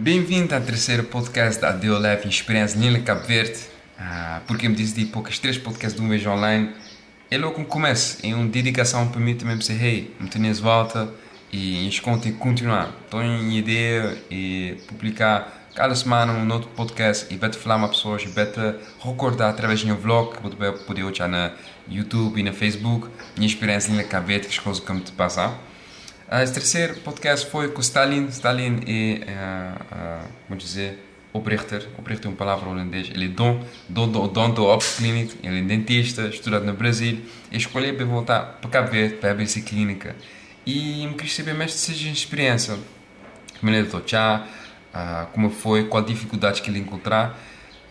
Bem-vindo ao terceiro podcast da Deoleve Experiência Nila Cabo Verde. Ah, porque me disse de poucas três podcasts de um mês online. É logo um começo, é uma dedicação para mim também para ser hey, me tenho volta e gente continuar. Estou em ideia e publicar cada semana um outro podcast e vai falar com pessoas e vai recordar através de um vlog que você poder olhar na YouTube e na Facebook minha experiência na Cabo Verde, as coisas que me passam. Uh, esse terceiro podcast foi com Stalin. Stalin é, uh, uh, como dizer, oprichter. Oprichter é uma palavra holandês. Ele é don, don, don, don do Ops Clinic. Ele é dentista, estudado no Brasil. E escolhi para voltar para Cabo Verde, para abrir essa clínica. E me queria saber mais dessa experiência. Como ele estou já, como foi, qual dificuldade que ele encontrar.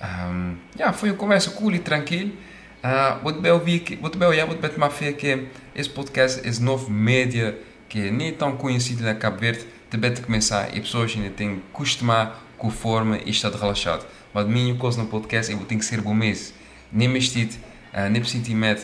Um, yeah, foi uma conversa cool e tranquila. Uh, te ouvir, vou te olhar, vou te tomar fé que esse podcast, esse novo média que nem é tão conhecido na Cabo Verde, também de começar e pessoas ainda têm que acostumar com a forma e estar relaxado. Mas a minha coisa no podcast eu tenho que ser bom mês. Nem me estive, uh, nem me senti medo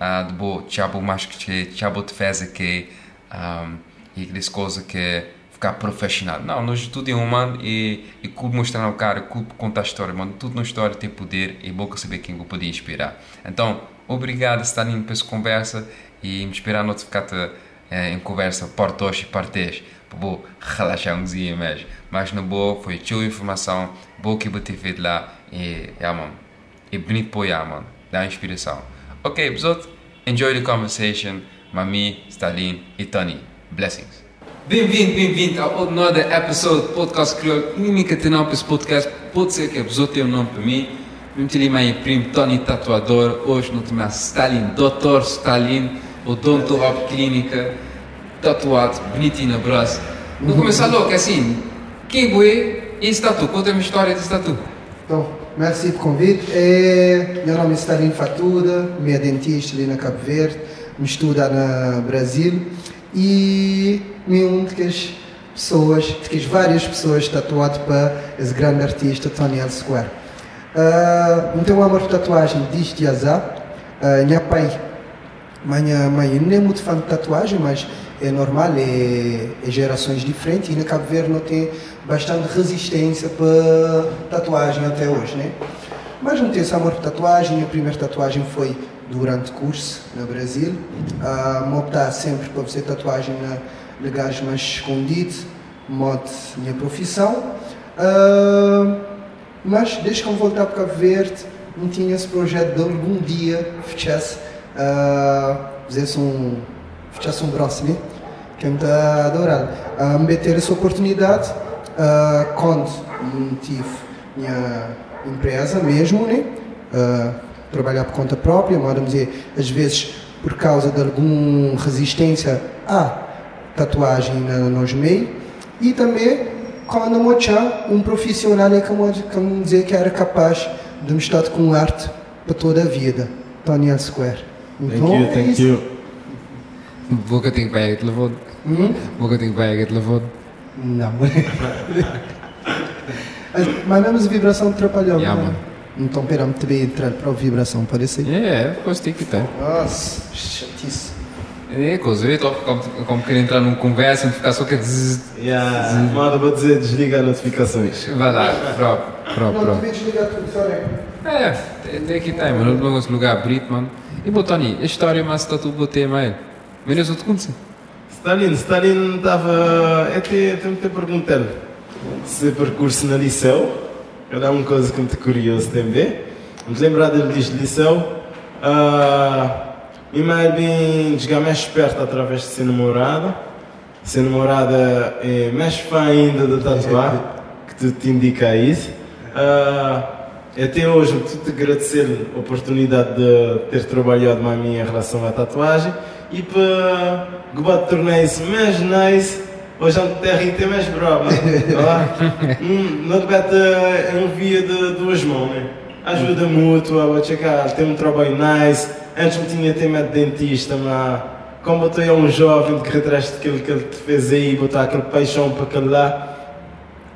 uh, de boa, tchau, mais que tchau, de feza que um, e aquelas coisas que ficar profissional. Não, nós tudo é humano e, e como mostrar o cara, como contar a história, mano, tudo na história tem poder e é bom saber quem eu podia inspirar. Então, obrigado por estar para essa conversa e me esperar notificar-te é, em conversa parte 2 e parte 10 para relaxar um dia mais. Mas na boa, foi tchau informação, boa que ter feito lá e, é, mano, é bonito para olhar, mano, dá inspiração. Ok, pessoal, enjoy the conversation, Mami, Stalin e Tony. Blessings. Bem-vindo, bem-vindo ao novo episódio do podcast crioulo. Única tem nome esse podcast, pode ser que a pessoa tenha um nome para mim. Tenho meu primo Tony Tatuador, hoje não tenho Stalin, Dr. Stalin o dono do Hop Clínica, tatuado, bonitinho no braço. No começar logo, assim, quem é esse tatu? Conta-me a história desse tatu. Então, merci pelo convite. É, meu nome é Stalin Fatura, minha dentista ali na Cabo Verde, me estuda no Brasil e me um das pessoas, de várias pessoas tatuado para esse grande artista Tony L. Square. Uh, não tenho um amor por tatuagem desde azar. Uh, minha pai minha mãe não é muito fã de tatuagem, mas é normal, é, é gerações diferentes e na Cabo Verde não tem bastante resistência para tatuagem até hoje, né? Mas não tem esse amor por tatuagem, a primeira tatuagem foi durante curso no Brasil. Uh, me optar sempre para fazer tatuagem na lugares mais escondidos, modo minha profissão. Uh, mas desde que eu voltar para Cabo Verde, não tinha esse projeto de algum dia fechasse fizesse um, fechasse um né? Que eu me adorado. Uh, me ter essa oportunidade uh, quando tive minha empresa mesmo, né? Uh, trabalhar por conta própria, vamos dizer, às vezes por causa de alguma resistência à tatuagem no nos meios e também quando mochar um profissional é como, como dizer que era capaz de me estar com arte para toda a vida. Tony Square. Thank you, thank you. Boca tem que pegar a telefone. Hum? Boca tem que pegar a telefone. Não. Mas mesmo a vibração atrapalhou. Yeah, né? Então, pera, me também entrar para a vibração, parece? É, é, gostei que tem. Nossa, chatice. É, coisa, eu como, como querer entrar numa conversa e ficar só que. Yeah, manda para dizer desligar notificações. Vai lá, próprio, próprio. Não, desligar tudo, sorry. É, tem que tem, mano. Não vamos lugar abrido, mano. E Botoni, a história mas está tudo botei mais. Só te conhecer. Stalin, Stalin estava. Até tenho que perguntar se percurso na liceu, era uma coisa que me curioso também. Me lembrar dele diz liceu. Uh, minha mãe é bem jogar mais esperta através de ser namorada. Ser namorada é mais fã ainda de tatuar, que tu te indica isso. Uh, até hoje, te agradecer a oportunidade de ter trabalhado mais a minha relação à tatuagem e para que tornei-se mais nice, hoje a terra tem mais brava. hum, não debate é um via de duas mãos, né? Ajuda mútua, a chegar, tem um trabalho nice. Antes me tinha tema de dentista, mas como tu é um jovem que retraste aquilo que ele te fez aí, botar aquele paixão para aquele lá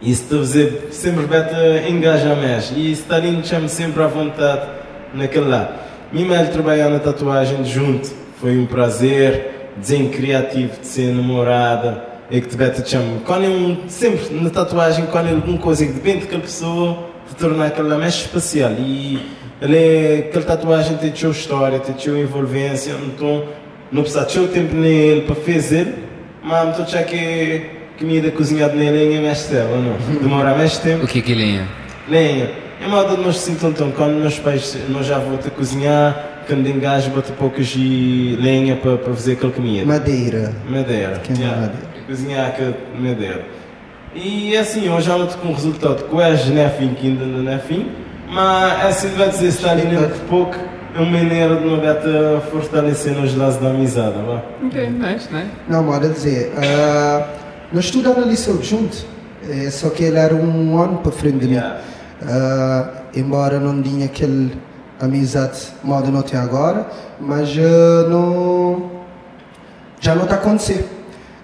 isso te fazer sempre bete engaja mais. E isso está chama sempre à vontade naquele lá. Minha mãe trabalhar na tatuagem junto. Foi um prazer, desenho criativo de ser namorada. é que te bete. Quando é sempre na tatuagem, quando é alguma coisa que depende daquela pessoa, te torna aquela mais especial. E ele é, aquela tatuagem tem sua história, tem sua envolvência, então não precisa ter o tempo nele para fazer, mas estou achando que comida cozinhada nele é mais tempo, não? Demora mais tempo. O que é que é lenha? Lenha. É modo de nós sentimos então, quando meus pais, nós já vão a cozinhar, quando engajo, bota poucas de lenha para, para fazer aquela comida. Madeira. Madeira. Que é yeah. madeira. Cozinhar aquela madeira. E assim, eu já noto com o resultado que hoje não é fim, que ainda não é fim, mas assim vai dizer, está ali nem de pouco, é uma maneira de não gata fortalecer nos laços da amizade, vá. Ok, nice, nice. Não, moda dizer, ah, nós estudamos no liceu junto, eh, só que ele era um ano para frente de mim. Yeah. Ah, embora não tinha aquele amizade moda não tem agora, mas ah, não, já não está a acontecer.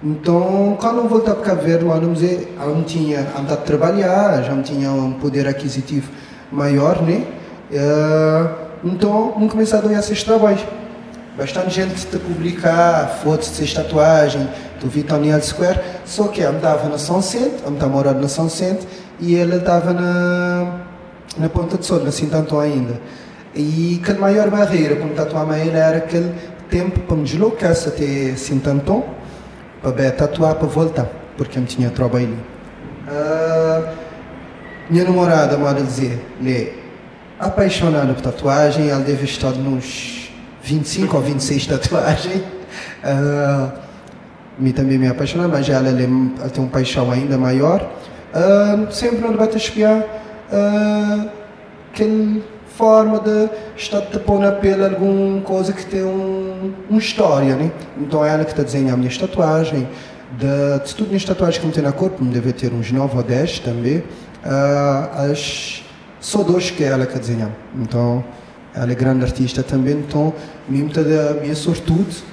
Então, quando eu voltar para Cabo Verde, dizer, eu não tinha andado a trabalhar, já não tinha um poder aquisitivo maior, né? Ah, então, não comecei a esses trabalhos. Bastante gente te publicar fotos de suas tatuagens, do Vitonial Square, só que eu estava na São Centro, eu estava morando na São Centro, e ele estava na, na Ponta de Sol, na Sintantão ainda. E a maior barreira para tatuar a ele era aquele tempo para me deslocar até Sintantão, para tatuar, para voltar, porque eu tinha trabalho. Ah, minha namorada, moda dizer, né, apaixonada por tatuagem, ela deve estar nos 25 ou 26 tatuagens. Ah, me também me apaixonar, mas ela, é- ela tem uma paixão ainda maior. Ah, sempre no debate a espiar ah, aquela forma de estar te pôr na pele alguma coisa que tem um, uma história, né? Então é ela que está desenhando a minha tatuagem. De, de tudo minhas tatuagens que me tem na corpo, me deve ter uns 9 ou 10 também. Ah, as, só dois que é ela que desenha. Então, ela é grande artista também, então, mesmo da minha sortude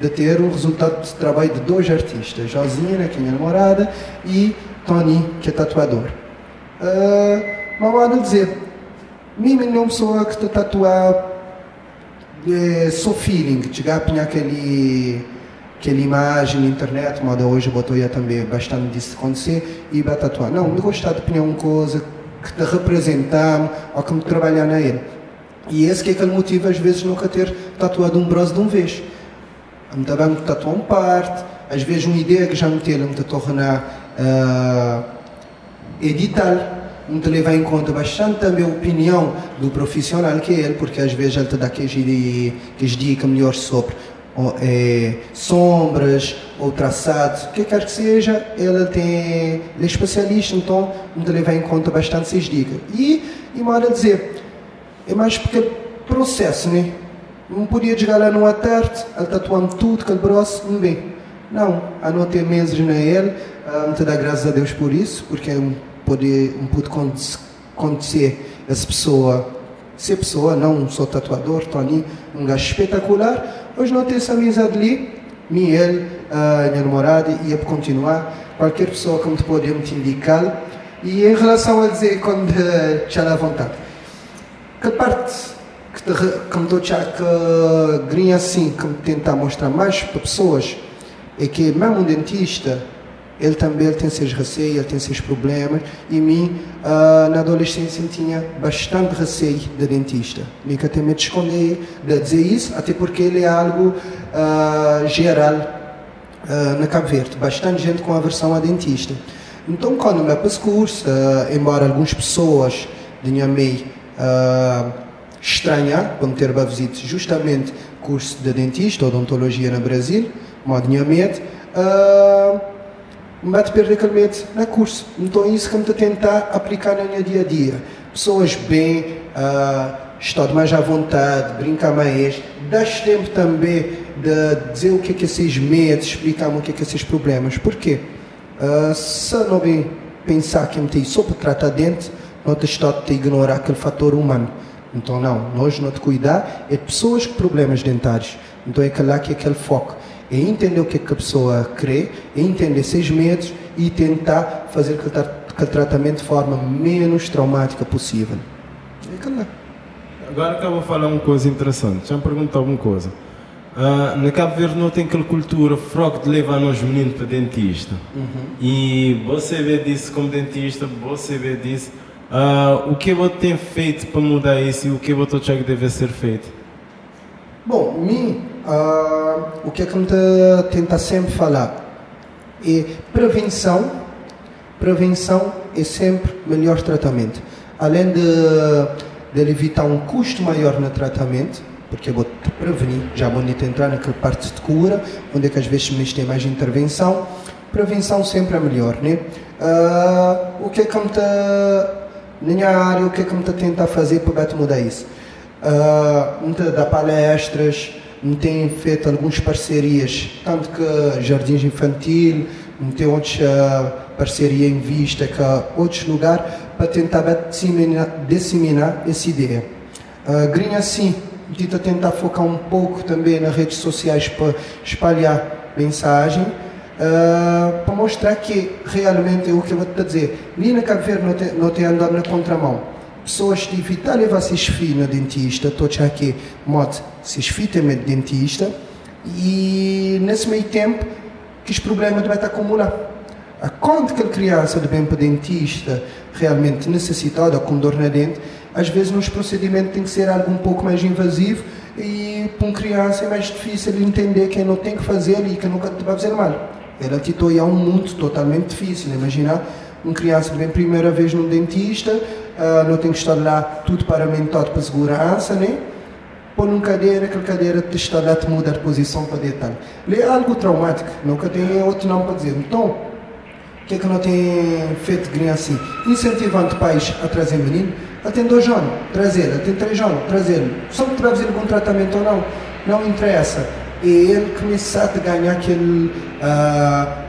de ter um resultado de trabalho de dois artistas, Josina, que é minha namorada, e Tony, que é tatuador. Uh, mas vou dizer, mim não é pessoa que está tatuar é, só feeling, chegar a aquele, aquela imagem na internet, moda hoje botou aí também bastante disso acontecer, e vai tatuar. Não, me gostar de apanhar uma coisa que te representa ou que me trabalhar na ele. E esse que é aquele motivo, às vezes, nunca ter tatuado um braço de uma vez. Me também me tatuar uma parte, às vezes uma ideia que já me ter, me tornar uh, editar, me te levar em conta bastante também a opinião do profissional que é ele, porque às vezes ele te dá aquelas dicas melhor sobre sombras ou traçados, o que quer que seja, ele tem ele é especialista, então te levar em conta bastante essas dicas. E, e modo a dizer, é mais porque processo, né? Não podia chegar lá numa tarde, ele tatuando tudo, aquele braço, não bem. Não, a não ter meses na ele, uh, te dá graças a Deus por isso, porque um pode, um pode acontecer essa pessoa, ser pessoa, não sou tatuador, Tony, um gajo espetacular, hoje não tem essa amizade ali, me ele, a minha namorada, ia continuar, qualquer pessoa que me pode me indicar, e em relação a dizer quando já dá vontade, que parte que, estou que grinha assim, que tentar mostrar mais para pessoas, é que mesmo um dentista, ele também ele tem seus receios, ele tem seus problemas, e mim, uh, na adolescência, tinha bastante receio de dentista. Que até me esconder de dizer isso, até porque ele é algo uh, geral uh, na Cabo Verde. Bastante gente com aversão a dentista. Então, quando me esse curso, embora algumas pessoas de minha meio estranhar, quando ter para visita justamente curso de dentista, odontologia no Brasil, me bate perder aquele medo na curso. Então, é isso que eu estou tentar aplicar no meu dia a dia. Pessoas bem, uh, estão mais à vontade, brincar mais, das tempo também de dizer o que é que esses medos, explicar-me o que é que esses problemas. Porquê? Uh, se não bem pensar que me tem só para tratar dente, não te está a ignorar aquele fator humano. Então, não, nós não te cuidar é de pessoas com problemas dentários. Então, é lá que é aquele foco é entender o que, é que a pessoa crê, é entender seus medos e tentar fazer aquele, tra aquele tratamento de forma menos traumática possível. É Agora que eu vou falar uma coisa interessante, já me perguntou alguma coisa. Uh, na Cabo Verde não tem aquela cultura froque de levar os meninos para dentista. Uhum. E você vê disso como dentista, você vê disso. Uh, o que você tem feito para mudar isso e o que você acha que deve ser feito? Bom, mim, uh, o que é que eu tenta sempre falar é prevenção. Prevenção é sempre melhor tratamento. Além de, de evitar um custo maior no tratamento, porque vou te prevenir, já vou entrar naquela parte de cura, onde é que às vezes me tem mais intervenção. Prevenção sempre é melhor, né? Uh, o que é que me está, na minha área, o que é que me está tentar fazer para mudar isso? Uh, me dar palestras, me tem feito algumas parcerias, tanto que Jardins Infantil, me tem outras uh, parceria em vista com outros lugares, para tentar disseminar, disseminar essa ideia. Uh, Grinha, sim, tenta tentar focar um pouco também nas redes sociais para espalhar mensagem, uh, para mostrar que realmente é o que eu vou te dizer. Ali na Cabo Verde não tem, não tem andado na contramão. Pessoas de evitar levar esses filhos no dentista, estou aqui, modo, esses filhos têm dentista, e nesse meio tempo, que os problemas devem acumular. A quando que a criança de bem para dentista realmente necessitada com dor na dente, às vezes nos procedimentos tem que ser algo um pouco mais invasivo e para uma criança é mais difícil entender que não tem que fazer e que nunca te vai fazer mal. Ela te toia um mundo totalmente difícil. Imagina uma criança que vem primeira vez num dentista, uh, não tem que estar lá tudo paramentado para segurança, né? Põe uma cadeira, aquela cadeira te está lá, te muda de posição para deitar. É algo traumático, nunca tem outro não para dizer. Então, o que é que não tem feito criança assim? Incentivando pais a trazer menino, tem dois anos, trazer, tem três anos, trazer. Só que vai fazer algum tratamento ou não, não interessa. E ele começar a ganhar aquele, uh,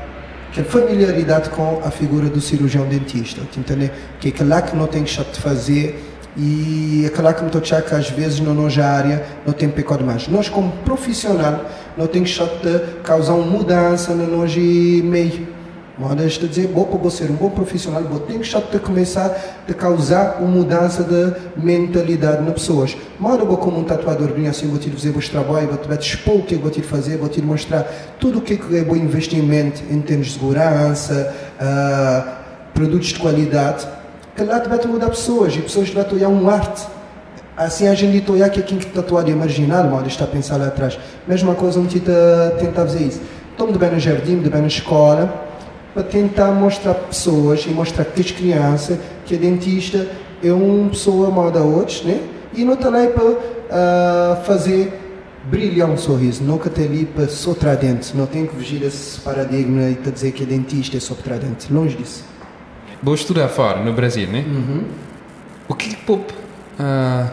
aquela familiaridade com a figura do cirurgião dentista. Entender? Que é aquela que não tem que de fazer e aquela que me estou que às vezes na nossa área não tem pecado mais. Nós como profissional não tem que de causar uma mudança no nosso meio Moda está a dizer, bom, para ser um bom profissional, bom, tem que começar a causar uma mudança de mentalidade nas pessoas. Moda, bom, como um tatuador, assim, vou te fazer o trabalho, vou te expor o que vou te fazer, vou te mostrar tudo o que é bom investimento em termos de segurança, uh, produtos de qualidade, que lá te vai mudar pessoas, e pessoas vai olhar um arte. Assim a gente olhar que aqui que tatuado é marginal, moda está a pensar lá atrás. Mesma coisa, um gente tentar fazer isso. Tome de bem no jardim, de bem na escola, para tentar mostrar para pessoas e mostrar para as crianças que a dentista é uma pessoa mal da outros, né? E não está lá para uh, fazer brilhar um sorriso, nunca está ali para só dente, não tem que fugir desse paradigma e tá dizer que a dentista é só dente, longe disso. Vou estudar fora, no Brasil, né? Uhum. O que que pode uh,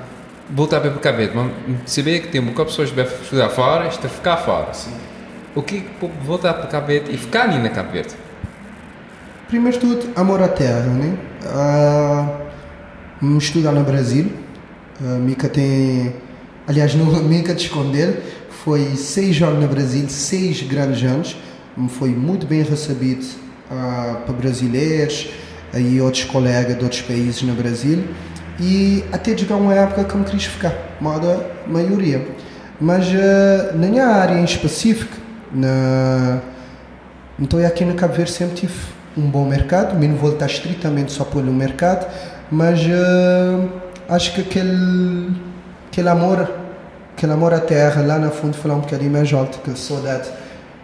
voltar para a cabeça? Vê que tem um bocado de pessoas que estudar fora, está a ficar fora. Sim. O que que pode voltar para a cabeça e ficar ali na cabeça? Primeiro de tudo, amor à terra, né? Uh, estudar no Brasil. Uh, Mica tem. Aliás, não Mica te esconder, foi seis anos no Brasil, seis grandes anos. Foi muito bem recebido uh, para brasileiros e outros colegas de outros países no Brasil. E até chegar uma época que me quis ficar, moda maioria. Mas uh, na minha área em específico, na, então aqui na Cabo Verde sempre tive um bom mercado, vou estar estritamente só pelo mercado, mas uh, acho que aquele, aquele amor, aquele amor à terra lá na fundo falar um bocadinho mais alto, que saudade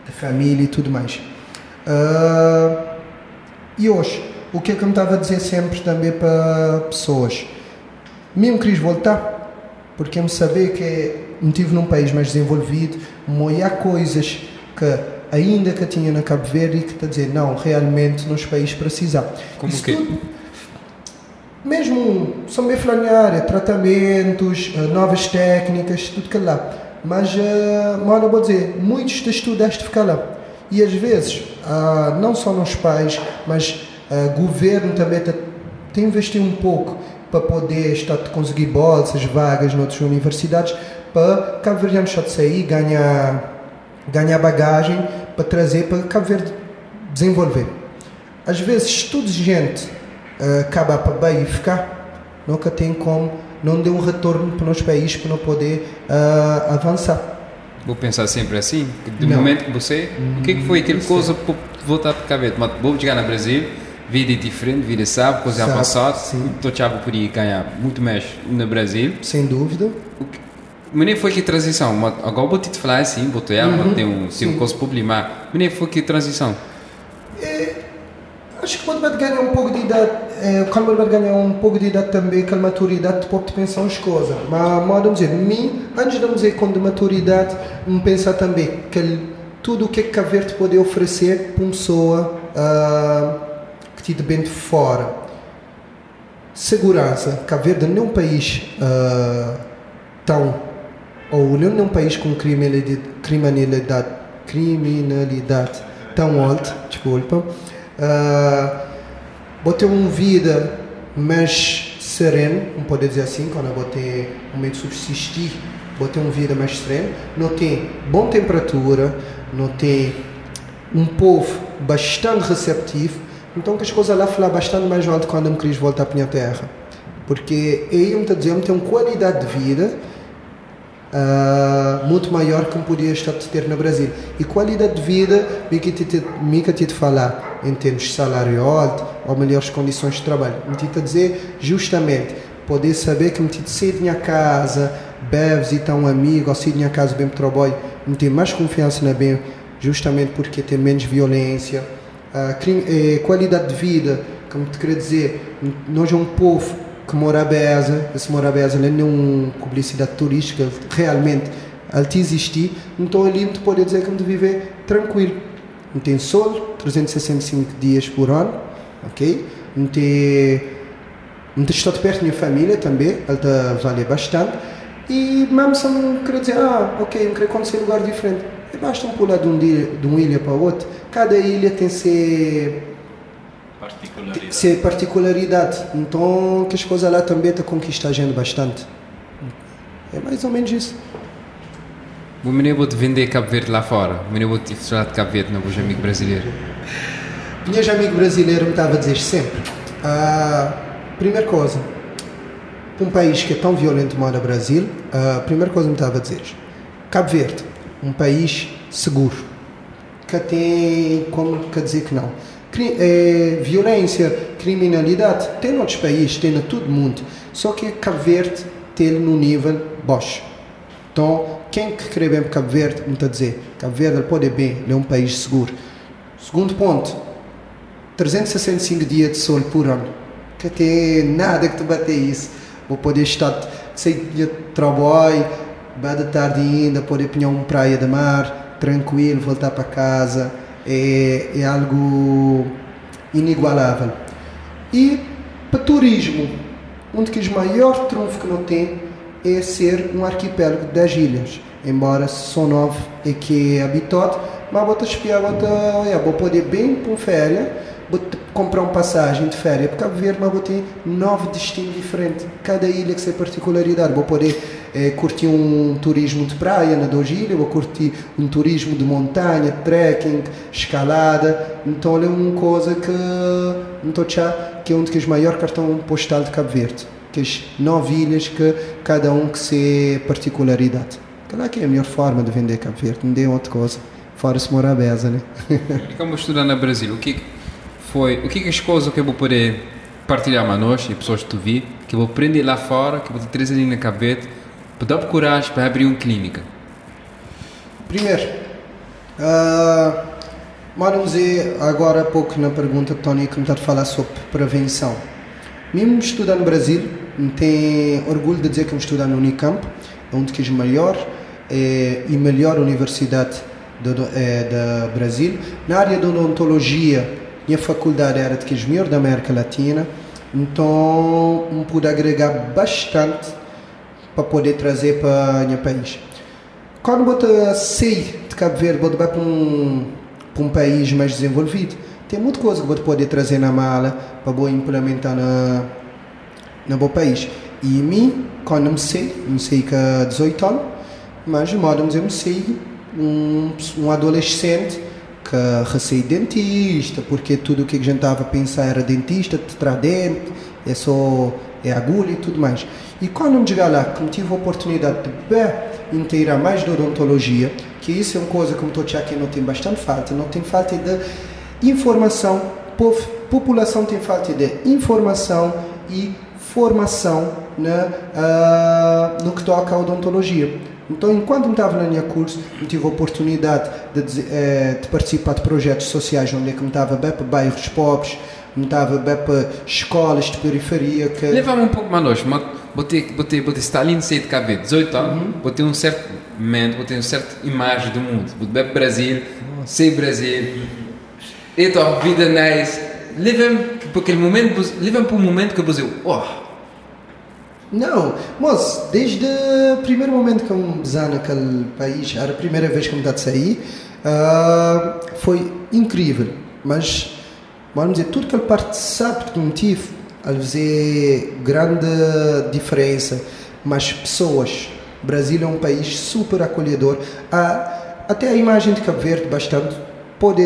da família e tudo mais. Uh, e hoje, o que é que eu me estava a dizer sempre também para pessoas? Mesmo queria voltar, porque eu me saber que me num país mais desenvolvido, há coisas que ainda que tinha na Cabo Verde e que está a dizer, não, realmente nos países precisam. Como Isso que? Tudo, mesmo, são bem área, tratamentos, eh, novas técnicas, tudo que lá. Mas, uh, vou dizer, muitos de estudaste ficar lá. E às vezes, uh, não só nos pais, mas o uh, governo também tem investir um pouco para poder estar a conseguir bolsas, vagas noutras universidades, para Cabo Verde de sair, ganhar, ganhar bagagem para trazer para Cabo Verde desenvolver. Às vezes, de gente uh, acaba para e ficar, nunca tem como, não deu um retorno para os países para não poder uh, avançar. Vou pensar sempre assim, do não. momento que você, o que, que foi aquele coisa para voltar para cabeça? Mas vou chegar no Brasil, vida diferente, vida sabe, coisa sabe, passado, estou chavo por ir ganhar muito mais no Brasil. Sem dúvida. Mas nem foi que transição, mas agora vou te falar assim, vou te uhum. tem um, tem um problema, mas nem foi que transição. É, acho que quando vai ganhar um pouco de idade, é, quando vai ganhar um pouco de idade também, com a maturidade, pode pensar as coisas. Mas, mas dizer, mim, antes de dizer com de maturidade, me pensar também que tudo o que é que a Verde pode oferecer para uma pessoa uh, que te bem de fora. Segurança. Cabo Verde não é um país uh, tão. Ou não é um país com criminalidade, criminalidade, tão alta, desculpa. Uh, vou ter uma vida mais serena, não pode dizer assim, quando vou ter um meio de subsistir, vou ter uma vida mais serena. Não tem boa temperatura, não tem um povo bastante receptivo, então que as coisas lá falam bastante mais alto quando eu queria voltar para a minha terra. Porque eu estou dizendo tem uma qualidade de vida uh, muito maior que podia estar a ter no Brasil. E qualidade de vida, que te, falar em termos de salário alto ou melhores condições de trabalho. Me te dizer justamente poder saber que me te sair de minha casa, bebes e tá um amigo, ou sair de minha casa bem para trabalho, me ter mais confiança na bem, justamente porque tem menos violência a qualidade de vida, como te queria dizer, nós é um povo que mora a Beza, esse Beza não é uma publicidade turística, realmente ele te existir, então ali te pode dizer que me viver tranquilo. Não tem sol, 365 dias por ano, ok? Não tem, não tem estado perto da minha família também, ele te vale bastante. E mesmo se não querer dizer, ah, ok, não queria conhecer lugar diferente, basta um pular de, um dia, de uma ilha para outra cada ilha tem ser particularidade. ser particularidade. Então, que as coisas lá também estão conquistando a gente bastante. É mais ou menos isso. O menino vou te vender Cabo Verde lá fora. O menino vou te falar de Cabo Verde, não vou amigo brasileiro. Meus amigo brasileiro me estava a dizer sempre. A primeira coisa, um país que é tão violento como o Brasil, a primeira coisa que me estava a dizer. Cabo Verde, um país seguro que tem como quer dizer que não. É, violência, criminalidade, tem outros países, tem em todo mundo. Só que Cabo Verde tem no nível baixo. Então, quem que quer bem para Cabo Verde, me está a dizer, Cabo Verde pode bem, é um país seguro. Segundo ponto, 365 dias de sol por ano. Que tem nada que te bater isso. Vou poder estar sem trabalho, vai de tarde ainda, poder apanhar uma praia de mar, tranquilo, voltar para casa, é, é algo inigualável. E para turismo, um dos maiores trunfos que não tem é ser um arquipélago das ilhas. Embora são nove e que é habitado, mas te espiar, te, vou poder bem uma férias comprar uma passagem de férias para Cabo Verde, mas vou ter nove destinos diferentes. Cada ilha que tem particularidade. Vou poder é, curtir um turismo de praia na duas ilhas, vou curtir um turismo de montanha, trekking, escalada. Então é uma coisa que não estou que é um dos maiores cartões postal de Cabo Verde. Que as nove ilhas que cada um que se particularidade. Claro que é a melhor forma de vender Cabo Verde, não dê outra coisa. Fora se morar beza, né? como estudar no Brasil, o que foi o que é as coisas que eu vou poder partilhar nós e pessoas que tu vi, que eu vou aprender lá fora, que eu vou te trazer ali na cabeça, para dar coragem para abrir uma clínica? Primeiro, uh, agora há pouco na pergunta que Tony está a falar sobre prevenção. Mesmo estudar no Brasil, tenho orgulho de dizer que eu estudar no Unicamp, é dos maiores é, e melhor universidade do, do, é, Brasil. Na área de odontologia, minha faculdade era de melhores da América Latina, então eu pude agregar bastante para poder trazer para o meu país. Quando eu sair de Cabo Verde, vou para um, para um país mais desenvolvido, tem muita coisa que vou poder trazer na mala para vou implementar na, no meu país. E mim, quando eu sei, não sei que é 18 anos, mas de modo eu sei um, um adolescente receio dentista, porque tudo o que a gente estava a pensar era dentista, traz é só é agulha e tudo mais. E quando eu chegar lá, como tive a oportunidade de bem inteirar mais de odontologia, que isso é uma coisa que estou aqui não tem bastante falta, não tem falta de informação, população tem falta de informação e formação né, uh, no que toca à odontologia. Então, enquanto estava na minha curso, eu tive a oportunidade de, de, eh, de participar de projetos sociais onde é que me estava bem para bairros pobres, me estava bem para escolas de periferia. Que... Leva-me um pouco mais longe. Botei, botei, botei Stalin de Cabo 18 anos, uhum. botei um certo momento, botei uma certa imagem do mundo. Botei para Brasil, sei Brasil, então, vida nice. Leva-me para aquele momento, leva-me para um momento que eu vou dizer, oh, não, mas desde o primeiro momento que eu me naquele país, era a primeira vez que me de sair, uh, foi incrível. Mas, vamos dizer, tudo que ele participa que eu tive, fazer grande diferença. Mas pessoas, Brasil é um país super acolhedor. Uh, até a imagem de Cabo Verde, bastante, pode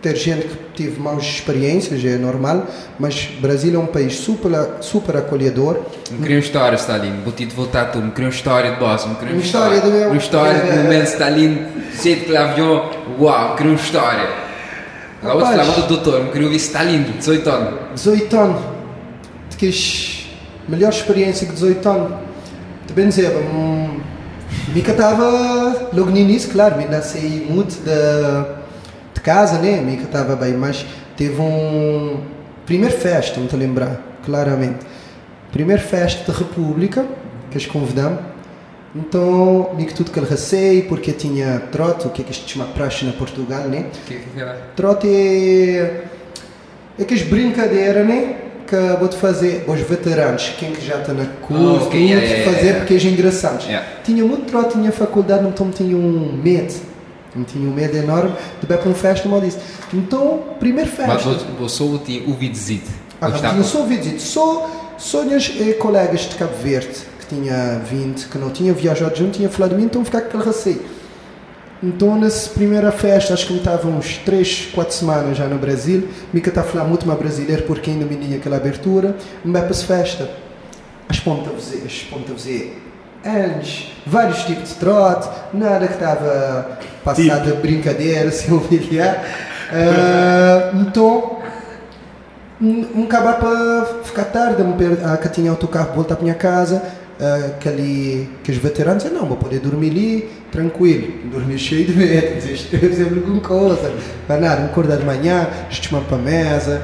ter gente que tive más experiências, é normal, mas Brasil é um país super, super acolhedor. Me uma história, Stalin. Vou te voltar tu. Me uma história de boss. Me uma história, história do meu. Uma história de momento Stalin, cedo que avião. Uau, me queria uma história. A outra estava do doutor. Me ouvir Stalin, 18 anos. 18 anos. De que melhor experiência que 18 anos. Te bem dizer, hum, Mica estava logo no início, claro, me nasci muito da de casa, né? A Mica estava bem, mas teve um. Primeira festa, não te lembrar, claramente. Primeira festa da República, que eles convidamos. Então, Mica tudo que ele receio, porque tinha trote, o que é que isto chama praxe na Portugal, né? O que, que é? Trote é. É que as brincadeiras, né? que vou-te fazer os veteranos, quem que já está na curso, oh, okay, yeah, yeah, fazer yeah, porque é engraçado. Tinha muito trote, tinha faculdade, então tinha um medo não tinha um medo enorme de beber para um festa, como eu disse. Então, primeiro festa. Mas você tinha ouvido dizer? Ah, tinha só ouvido dizer. Só, só minhas eh, colegas de Cabo Verde, que tinha vindo, que não tinha viajado junto, tinha falado de mim, então ficar com aquele receio. Então, nessa primeira festa, acho que me estava uns 3, 4 semanas já no Brasil, me que está a falar muito mais brasileiro porque ainda me tinha aquela abertura, me para festa. As pontas, as pontas, anos, vários tipos de trote, nada que estava passado tipo. brincadeira, sem humilhar. Uh, então, me acabar para ficar tarde, a que tinha autocarro voltar para minha casa, uh, que ali, que os veteranos não, vou poder dormir ali, tranquilo, dormir cheio de medo, fazer alguma coisa, para nada, me acordar de manhã, tomar para a mesa,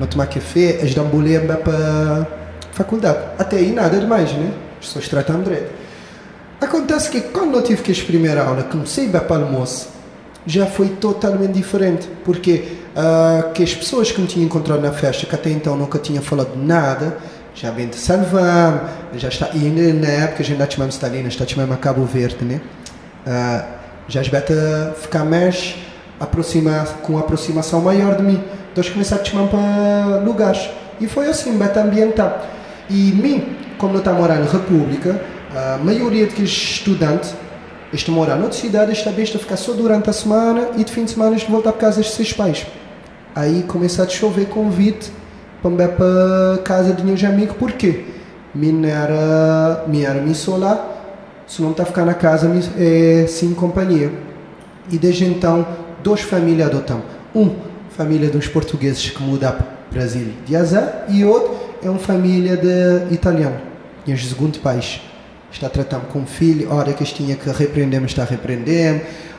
uh, tomar café, as um para faculdade. Até aí nada demais, né? As pessoas tratam direito. Acontece que quando eu tive que a primeira aula, comecei a para o almoço, já foi totalmente diferente, porque uh, que as pessoas que me tinham encontrado na festa, que até então nunca tinham falado nada, já bem de Salvam, já está, e na época já ainda tínhamos Stalina, está chamando a Cabo Verde, né? Uh, já a ficar mais aproximar, com aproximação maior de mim. Então começaram a chamar para lugares. E foi assim, beta ambiental. E mim, como não está a morar na República, a maioria dos estudantes estão a morar noutra cidade, está bem a ficar só durante a semana e de fim de semana estão a voltar para casa dos seus pais. Aí começa a chover convite para para casa de meus amigos, porque minha era, minha era minha sola, se não está a ficar na casa é, sem companhia. E desde então, duas famílias adotam. Um, família dos portugueses que mudaram para o Brasil de azar, e outro é uma família de italiano e os segundo pais está com o filho, a hora que tinha que repreender, está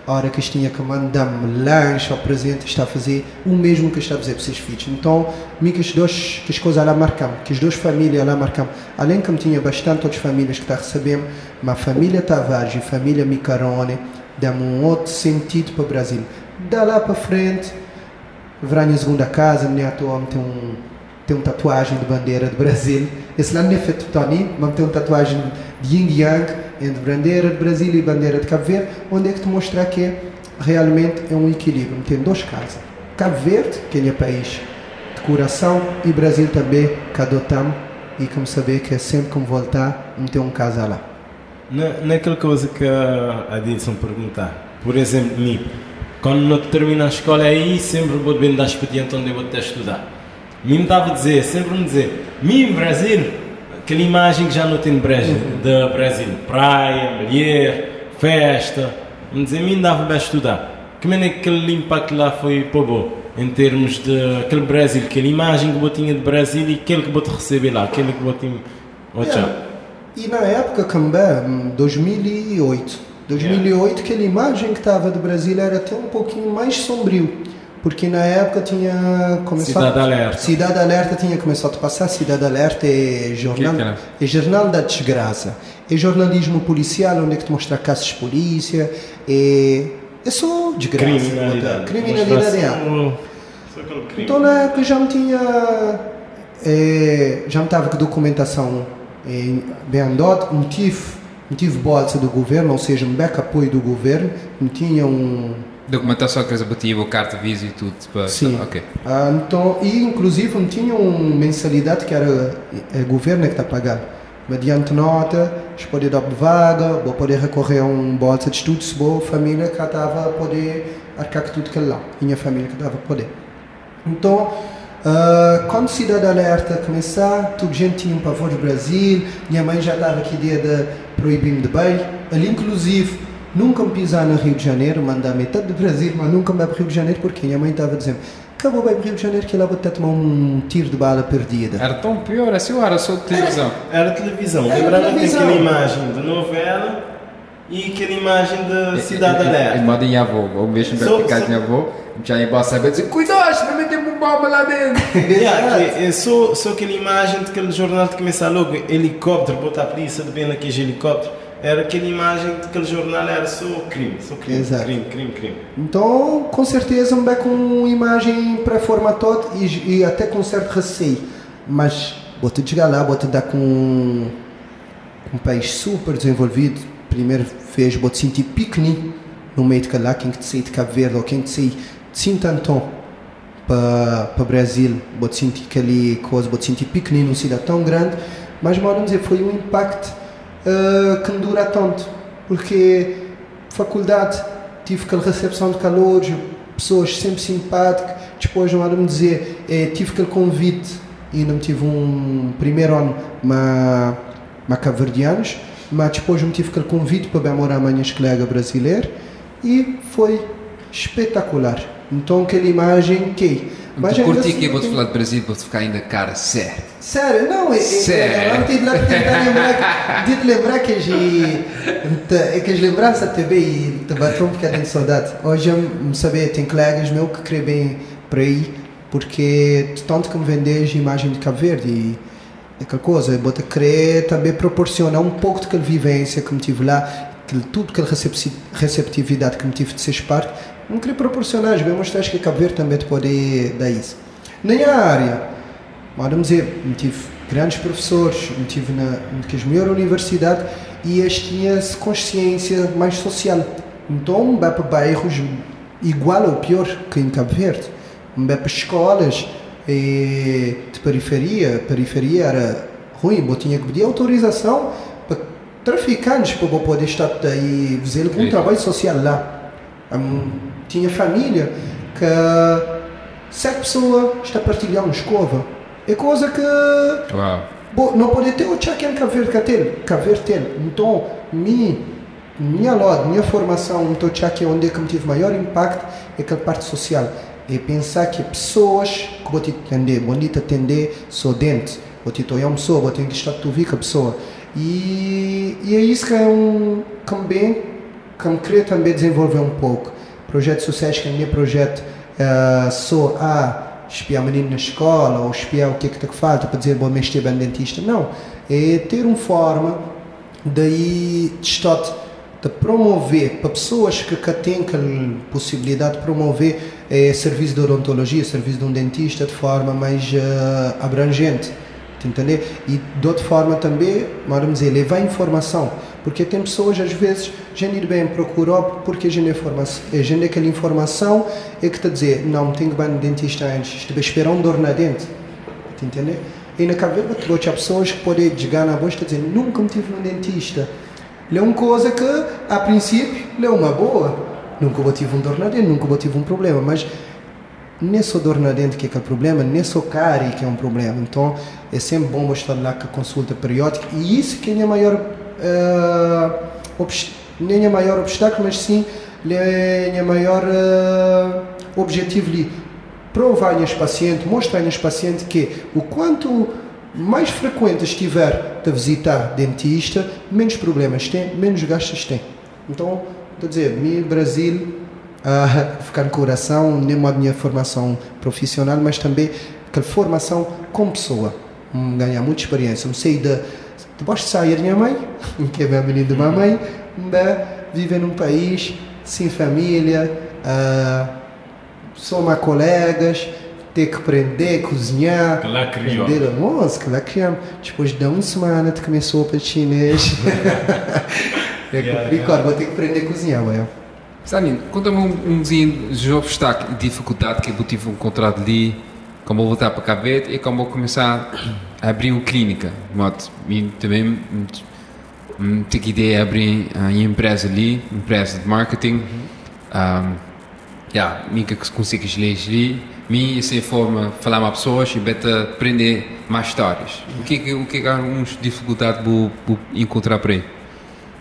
a hora que tinha que mandar lanche ao presente, está a fazer o mesmo que está a fazer para os seus filhos. Então, me que as duas que as coisas lá marcam, que as duas famílias lá marcam, além que me tinha bastante outras famílias que está recebendo, mas a família Tavares e a família Micarone dão um outro sentido para o Brasil. Da lá para frente, verá a segunda casa, minha atual tem um uma tatuagem de bandeira do Brasil. Esse lá não é feito Tony, mas uma tatuagem de Yin Yang entre bandeira do Brasil e bandeira de Cabo Verde, onde é que te mostra que realmente é um equilíbrio. Tem duas casas. Cabo Verde, que é país de coração, e Brasil também, que adotamos, e como saber que é sempre como voltar, não tem um casa lá. Na, naquela coisa que a Dilson perguntar, por exemplo, mim, quando não termina a escola aí, sempre vou bem dar expediente onde eu vou até estudar Me estava a dizer, sempre me dizer, mim, Brasil, aquela imagem que já não tem de Brasil, uhum. de Brasil, praia, mulher, festa, me dizer, mim dava para estudar. Como é que aquele impacto lá foi para bom? Em termos de aquele Brasil, aquela imagem que eu tinha de Brasil e aquele que eu te receber lá, aquele que eu tinha. Yeah. E na época também, 2008, 2008 yeah. aquela imagem que estava do Brasil era até um pouquinho mais sombrio porque na época tinha começado Cidade Alerta. Cidade Alerta tinha começado a passar. Cidade Alerta é jornal que que é jornal da desgraça. É jornalismo policial onde é que te mostra casos de polícia. É é só desgraça. Criminalidade. Criminalidade é. então na época já me tinha é, já me estava com documentação é, bem andado. Não tive não tive bolsa do governo ou seja um back apoio do governo. Não tinha um Documentação que executiva, carta de visa e tudo. Para... Sim. Ok. Ah, então, e inclusive não tinha uma mensalidade que era o governo que está pagando. Mediante nota, você pode dar vaga, vou poder recorrer a um bolsa de estudos, boa família que estava a poder arcar com tudo que lá. Minha família que estava a poder. Então, uh, quando Cidade Alerta começar, toda gente tinha um pavor do Brasil, minha mãe já estava aqui ideia de proibir-me de bem. Ali, inclusive, Nunca me pisar no Rio de Janeiro, mandar metade do Brasil, mas nunca me para o Rio de Janeiro porque minha mãe estava dizendo acabou bem para o Rio de Janeiro que lá vou até tomar um tiro de bala perdida. Era tão pior assim ou era só televisão? Era, era televisão. Lembrava aquela imagem de novela e aquela imagem da Cidade Alerta. E moda em avô, ou mesmo para ficar em avô, já ia para saber dizer cuidado, não meter um bomba lá dentro. yeah, é, é só, só aquela imagem daquele jornal que começa logo, helicóptero, botar a polícia de bem naquele helicóptero era aquela imagem daquele jornal era só crime, só crime, Exato. crime, crime, crime. Então, com certeza, me com uma imagem pré-formatada e, e até com certo receio. Mas, vou-te chegar lá, vou-te dar com um país super desenvolvido. Primeiro vez, vou-te sentir piquenique no meio de lá, quem que te sai de Cabo Verde ou quem que te sai de Sintantão para o Brasil, vou-te sentir aquele coisa, vou-te sentir piquenique numa cidade tão grande. Mas, vamos dizer, foi um impacto uh, que me dura tanto, porque faculdade tive aquela recepção de calor, pessoas sempre simpáticas, depois não me dizer, eh, tive aquele convite, ainda me tive um primeiro ano, mas, mas caverdianos, mas depois me tive aquele convite para bem morar amanhã colega brasileira e foi espetacular. Então aquela imagem que mas tu curti que eu vou-te falar de Brasil, vou-te ficar ainda cara, sério. Sério, não, sério. É, é, de tentar lembrar, de te lembrar que é que as lembranças também te bateu um bocadinho de saudade. Hoje eu não sabia, tem colegas meus que querem bem para aí, porque tanto que me vendes imagem de Cabo Verde e aquela coisa, eu vou te querer também proporcionar um pouco daquela vivência que me tive lá, tudo aquela receptividade que me tive de ser parte, não queria proporcionar, bem mostrar que Cabo Verde também te pode dar isso. Na minha área, vamos dizer, tive grandes professores, tive na, melhor universidade e eles tinham consciência mais social. Então, vai para bairros igual ou pior que em Cabo Verde. Vai para escolas e, de periferia, periferia era ruim, eu tinha que pedir autorização para traficantes para poder estar aí fazer algum trabalho social lá. Um, tinha família que sete pessoas está a partilhar uma escova. É coisa que Uau. Bom, não pode ter o em Cabo Verde Cabo Verde Então, minha, minha lado, minha formação, então check onde é que me tive maior impacto é aquela parte social. É pensar que pessoas que vou te atender, vou te atender, sou dente, vou te olhar uma pessoa, vou ter que estar a ouvir com a pessoa. E, e é isso que é um também que me queria também desenvolver um pouco projeto sucesso que é o meu projeto uh, só a espiar menino na escola ou espiar o que é que te falta para dizer bom mês ter bem dentista não é ter uma forma daí de de promover para pessoas que, que têm a possibilidade de promover é, serviço de odontologia, serviço de um dentista de forma mais uh, abrangente, entender? E de outra forma também, vamos dizer, levar informação porque tem pessoas, às vezes, gente bem procurar porque a gente, informação, a gente aquela informação é que está a dizer, não, tenho que ir no dentista antes, deve esperar um dor na dente. Tá entender? E na cabeça, há pessoas que podem chegar na voz e dizer, nunca me tive no dentista. É uma coisa que, a princípio, é uma boa. Nunca vou tive um dor na dente, nunca vou tive um problema, mas nem só dor na dente que é, que é o problema, nem só cárie que é um problema. Então, é sempre bom mostrar lá com a consulta periódica e isso que é a maior, nem é o maior obstáculo, mas sim é o maior uh, objetivo ali. Provar aos pacientes, mostrar aos pacientes que o quanto mais frequente estiver a visitar dentista, menos problemas tem, menos gastos tem. Então, estou a dizer, no Brasil, uh, ficar no coração, nem a minha formação profissional, mas também aquela formação como pessoa. Um, ganhar muita experiência. Não sei de, depois de sair da minha mãe, que é minha menina de mamãe, viver num país sem família, uh, só uma colegas, ter que aprender, cozinhar. Que lá criou. Aprender almoço, que lá criamos. Depois de uma semana que começou para chinês. yeah, yeah. vou ter que aprender a cozinhar, ué. Conta-me um, um de obstáculo e dificuldade que eu tive encontrado ali, como vou voltar para Cabo Verde e como vou começar a abrir uma clínica. Modo, também tive ideia de abrir uma empresa ali, empresa de marketing. Um, yeah, que consigo ler ali, mim essa forma falar com pessoas e beta aprender mais histórias. O que é o que é algumas dificuldades vou, vou encontrar por aí?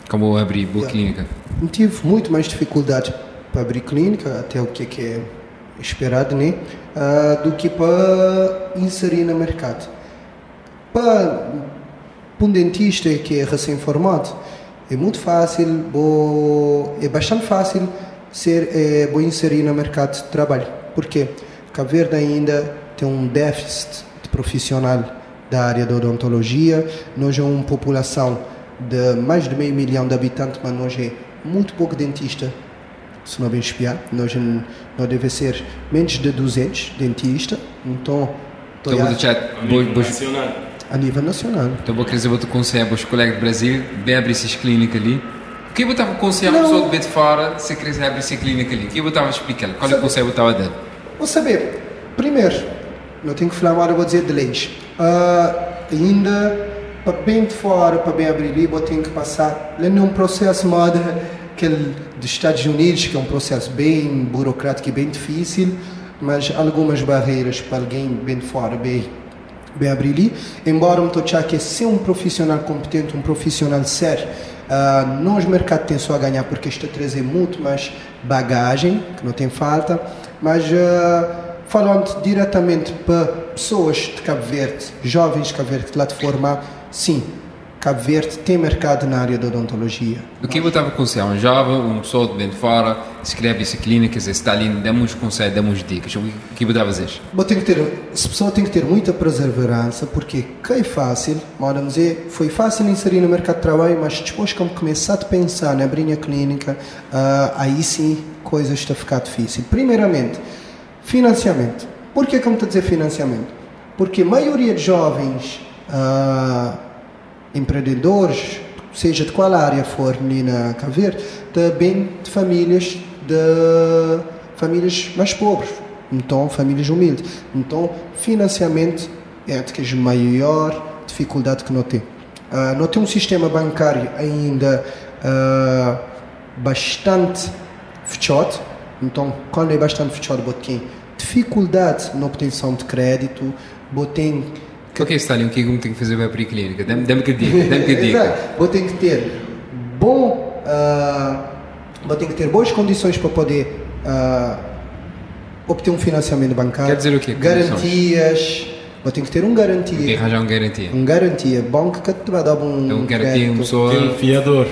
Como abrir boa yeah. clínica? tive muito mais dificuldade para abrir clínica, até o que é esperado, né? Uh, do que para inserir no mercado. Para um dentista que é recém-formado, é muito fácil, é bastante fácil ser é, inserir no mercado de trabalho. Por quê? Cabo Verde ainda tem um déficit de profissional da área da odontologia, nós é uma população de mais de meio milhão de habitantes, mas nós é muito pouco dentista, se não bem espiar. Nós não deve ser menos de 200 dentistas. Então, então vou deixar a nível nacional. A nível nacional. Então vou querer dizer, vou te aconselhar os colegas do Brasil, bem abrir essas clínicas ali. O que eu estava aconselhando a pessoa de bem de fora, se quiser abrir essa clínica ali? O que eu estava explicando? Qual é o conselho que eu estava dando? Vou saber. Primeiro, não tenho que falar eu vou dizer de leis. Uh, ainda para bem de fora, para bem abrir ali, eu tenho que passar num processo moda aquele dos Estados Unidos, que é um processo bem burocrático e bem difícil, mas algumas barreiras para alguém bem de fora, bem, bem abrir ali. Embora que é ser um profissional competente, um profissional sério, uh, nós mercado tem só a ganhar porque isto trazer muito mais bagagem, que não tem falta, mas uh, falando diretamente para pessoas de Cabo Verde, jovens de Cabo Verde lá de formar, sim, Cabo Verde tem mercado na área da odontologia. O que eu estava com você? Um jovem, uma pessoa de dentro de fora, escreve essa clínica, está ali, damos conselhos, damos dicas. O que eu estava a fazer? Bom, tem que ter, essa pessoa tem que ter muita perseverança, porque que é fácil, vamos dizer, foi fácil inserir no mercado de trabalho, mas depois que começar a pensar em abrir a clínica, uh, aí sim coisas estão a ficar difícil. Primeiramente, financiamento. Por que como estou a dizer financiamento? Porque a maioria de jovens... Uh, empreendedores, seja de qual área for ali na Cabo também de famílias de famílias mais pobres, então famílias humildes. Então, financiamento é a maior dificuldade que nós temos. Uh, nós temos um sistema bancário ainda uh, bastante fechado, então quando é bastante fechado, tem dificuldade na obtenção de crédito, tem o que é Stalin? O que é que tem que fazer para abrir clínica? Dá-me que dica. Dá-me que dica. Vou ter que ter bom, uh, vou ter que ter boas condições para poder uh, obter um financiamento bancário. Quer dizer o quê? Garantias. Vou ter que ter um garantia. O que arranjar um garantia? Um garantia. Banco que te vai dar um. Então, garantia, uma pessoa. Tem um fiador.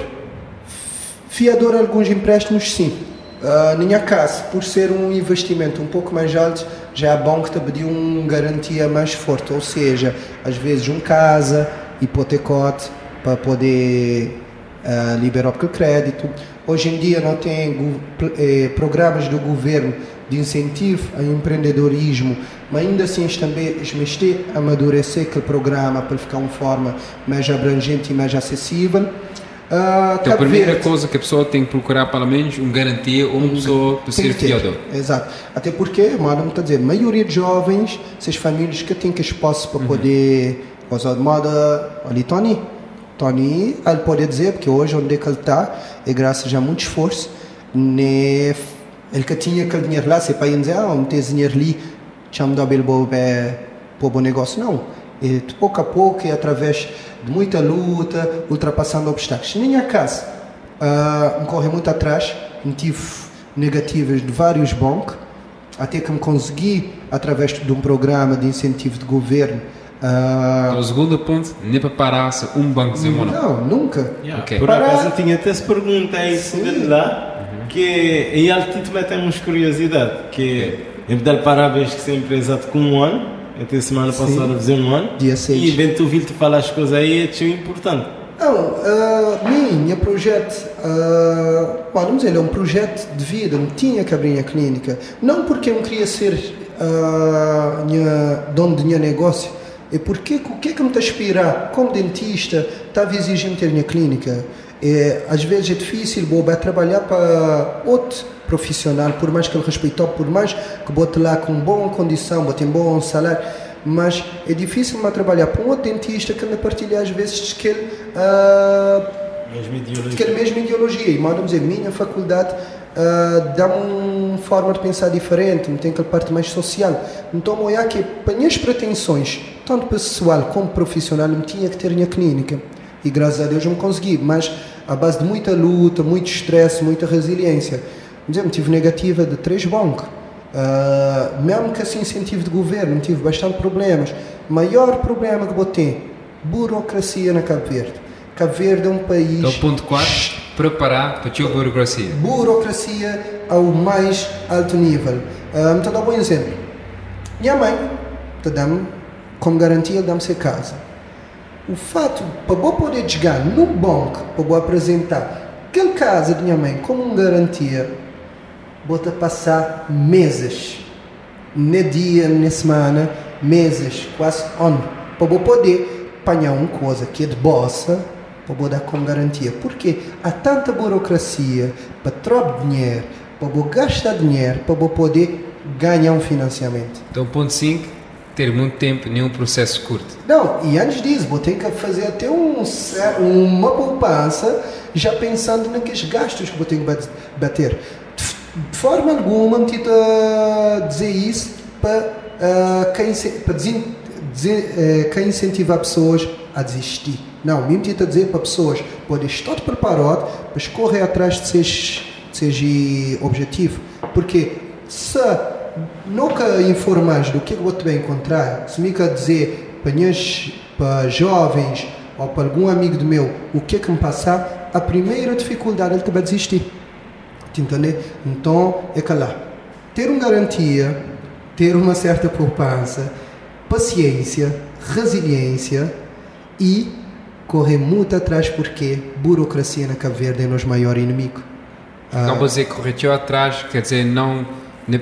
Fiador, alguns empréstimos, sim. Uh, minha casa, por ser um investimento um pouco mais alto, já é bom que te pediu uma garantia mais forte, ou seja, às vezes um casa, hipotecote, para poder uh, liberar o crédito. Hoje em dia não tem eh, programas do governo de incentivo ao empreendedorismo, mas ainda assim também a amadurecer aquele programa para ficar uma forma mais abrangente e mais acessível. Uh, então, a primeira Verde. coisa que a pessoa tem que procurar, pelo menos, um garantia ou uma pessoa do ser fiador. Exato. Até porque, madame está a dizer, a maioria de jovens, essas famílias que têm que espaço para uhum. poder usar de moda, ali Tony. Tony, ele pode dizer, porque hoje onde é que ele está, é graças a muito esforço, né, Ele que tinha aquele dinheiro lá, se para dizer, ah, não tem dinheiro ali, chama da Bilbo para o bom negócio. Não. E de pouco a pouco, e através de muita luta, ultrapassando obstáculos. Nem a casa, uh, me corre muito atrás, me tive negativas de vários bancos, até que me consegui, através de um programa de incentivo de governo, Uh, o segundo ponto, nem para parar um banco de Não, não nunca. Yeah. Okay. Por acaso tinha até essa pergunta aí de lá, uhum. que em altitude temos curiosidade, que okay. em dar parabéns que essa empresa com um ano, até semana passada fazer um ano, Dia 6. e bem tu ouvir te falar as coisas aí, é tão importante. Não, uh, minha projeto, uh, vamos dizer, é um projeto de vida, não tinha que abrir a clínica. Não porque eu queria ser uh, minha, dono de meu negócio, é porque o que é que me está a inspirar como dentista estava exigindo ter minha clínica. É, às vezes é difícil vou trabalhar para outro profissional, por mais que ele respeitou, por mais que bote lá com boa condição, bote em bom salário, mas é difícil me trabalhar para um outro dentista que me partilha às vezes que ele, uh, mesma ideologia. que ele mesma ideologia. E, vamos dizer, minha faculdade uh, dá-me uma forma de pensar diferente, tem aquela parte mais social. Então, olhar que para minhas pretensões, tanto pessoal como profissional, eu tinha que ter minha clínica. E graças a Deus eu me consegui, mas à base de muita luta, muito estresse, muita resiliência. Exemplo, tive negativa de três bancos. Uh, mesmo que assim incentivo de governo, tive bastante problemas. Maior problema que botei, burocracia na Cabo Verde. Cabo Verde é um país... Então, ponto 4, preparar para a burocracia. Burocracia ao mais alto nível. Uh, então, dá um bom exemplo. Minha mãe, te dá como garantia, dá-me casa. O fato, para eu poder chegar no banco, para eu apresentar aquela casa de minha mãe como uma garantia, vou passar meses, nem dia, nem semana, meses, quase ano, para eu poder apanhar uma coisa que é de bossa, para eu dar como garantia. Porque há tanta burocracia para trocar dinheiro, para eu gastar dinheiro, para eu poder ganhar um financiamento. Então, ponto 5, ter muito tempo, nenhum processo curto. Não, e antes disso, vou ter que fazer até um, uma poupança, já pensando naqueles gastos que vou ter que bater. De forma alguma, me dizer isso para, uh, quem, para dizer, dizer, uh, quem incentivar pessoas a desistir. Não, me a dizer para pessoas podem estar preparadas para correr atrás de seus, de seus objetivo. Porque se nunca informares do que é que você vai encontrar, se me quer dizer para, jovens ou para algum amigo do meu o que é que me passar, a primeira dificuldade é ele vai desistir. Entender? Então, é lá. Ter uma garantia, ter uma certa poupança, paciência, resiliência e correr muito atrás porque burocracia na Cabo Verde é o nosso maior inimigo. Não vou dizer correr atrás, quer dizer não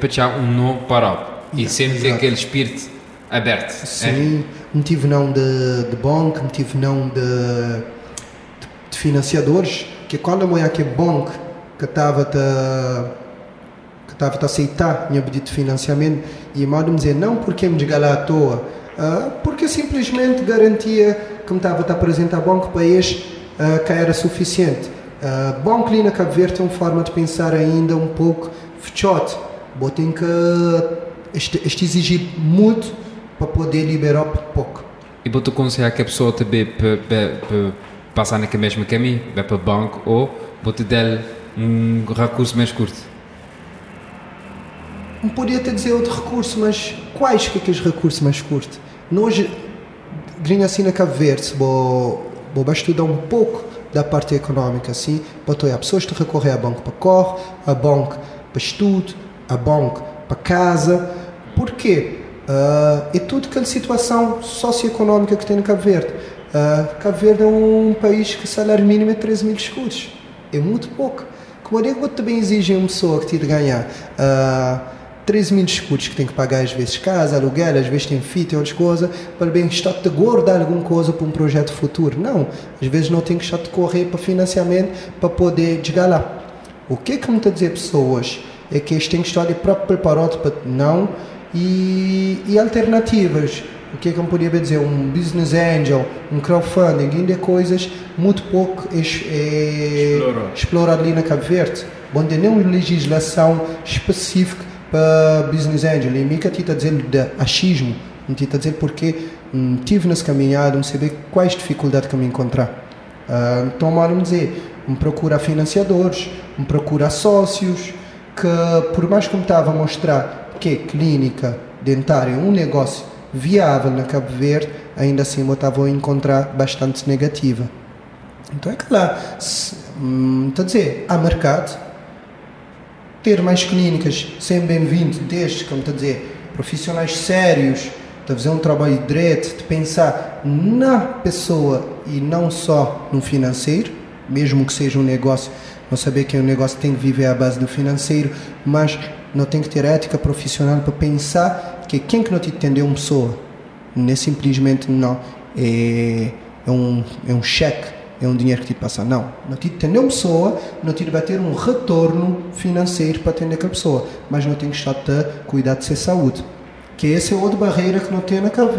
tirar um não parado e sempre ter aquele espírito aberto. Sim, é? motivo não de, de banco, motivo não de, de, de financiadores, que quando a mulher que é banco que estava que estava a aceitar meu pedido de financiamento e me dizer não porque me diga lá à toa, uh, porque simplesmente garantia que me estava a apresentar banco para este uh, que era suficiente. Uh, banco ali na Cabo Verde tem uma forma de pensar ainda um pouco fechote Vou ter que este, este exigir muito para poder liberar pouco. E vou te aconselhar que a pessoa também passar naquele mesmo caminho, vai para o banco ou vou te dar um recurso mais curto? Não podia te dizer outro recurso, mas quais que é os recursos mais curtos? Nós, gringa assim na Cabo Verde, vou, vou estudar um pouco da parte econômica, assim, para a pessoas que recorrer a banco para corre, a banco para estudo, a banco, para casa. Porquê? Uh, é tudo aquela situação socioeconómica que tem no Cabo Verde. Uh, Cabo Verde é um país que o salário mínimo é 13 mil escudos. É muito pouco. Como é que também exige uma pessoa que tira ganhar uh, 13 mil escudos que tem que pagar às vezes casa, aluguel, às vezes tem fita e outras coisas, para bem estar de guardar alguma coisa para um projeto futuro. Não, às vezes não tem que estar de correr para financiamento para poder chegar lá. O que é que me está a dizer pessoas? É que eles têm que estar próprio preparado para não e, e alternativas. O que é que eu poderia dizer? Um business angel, um crowdfunding, ainda é coisas muito pouco é, explorado ali na Cabo Verde. onde não legislação específica para business angel. E que está dizendo de achismo, não está dizendo porque hum, tive nessa caminhada, não saber quais dificuldades que me encontrar. Uh, então, vamos dizer, me procura financiadores, me procura sócios, que por mais que me estava a mostrar que clínica dentária é um negócio viável na Cabo Verde, ainda assim eu estava a encontrar bastante negativa. Então é que lá, hum, está a dizer, há mercado, ter mais clínicas, sempre bem-vindo, desde, como está a dizer, profissionais sérios, de fazer um trabalho direto, de pensar na pessoa e não só no financeiro, mesmo que seja um negócio, não saber que um negócio tem que viver à base do financeiro, mas não tem que ter ética profissional para pensar que quem que não te entendeu uma pessoa, não é simplesmente não, é, é um, é um cheque, é um dinheiro que te passa. Não, não te entendeu uma pessoa, não te bater um retorno financeiro para atender aquela pessoa, mas não tem que estar a cuidar de ser saúde. Que essa é outra barreira que não tem na Cabo.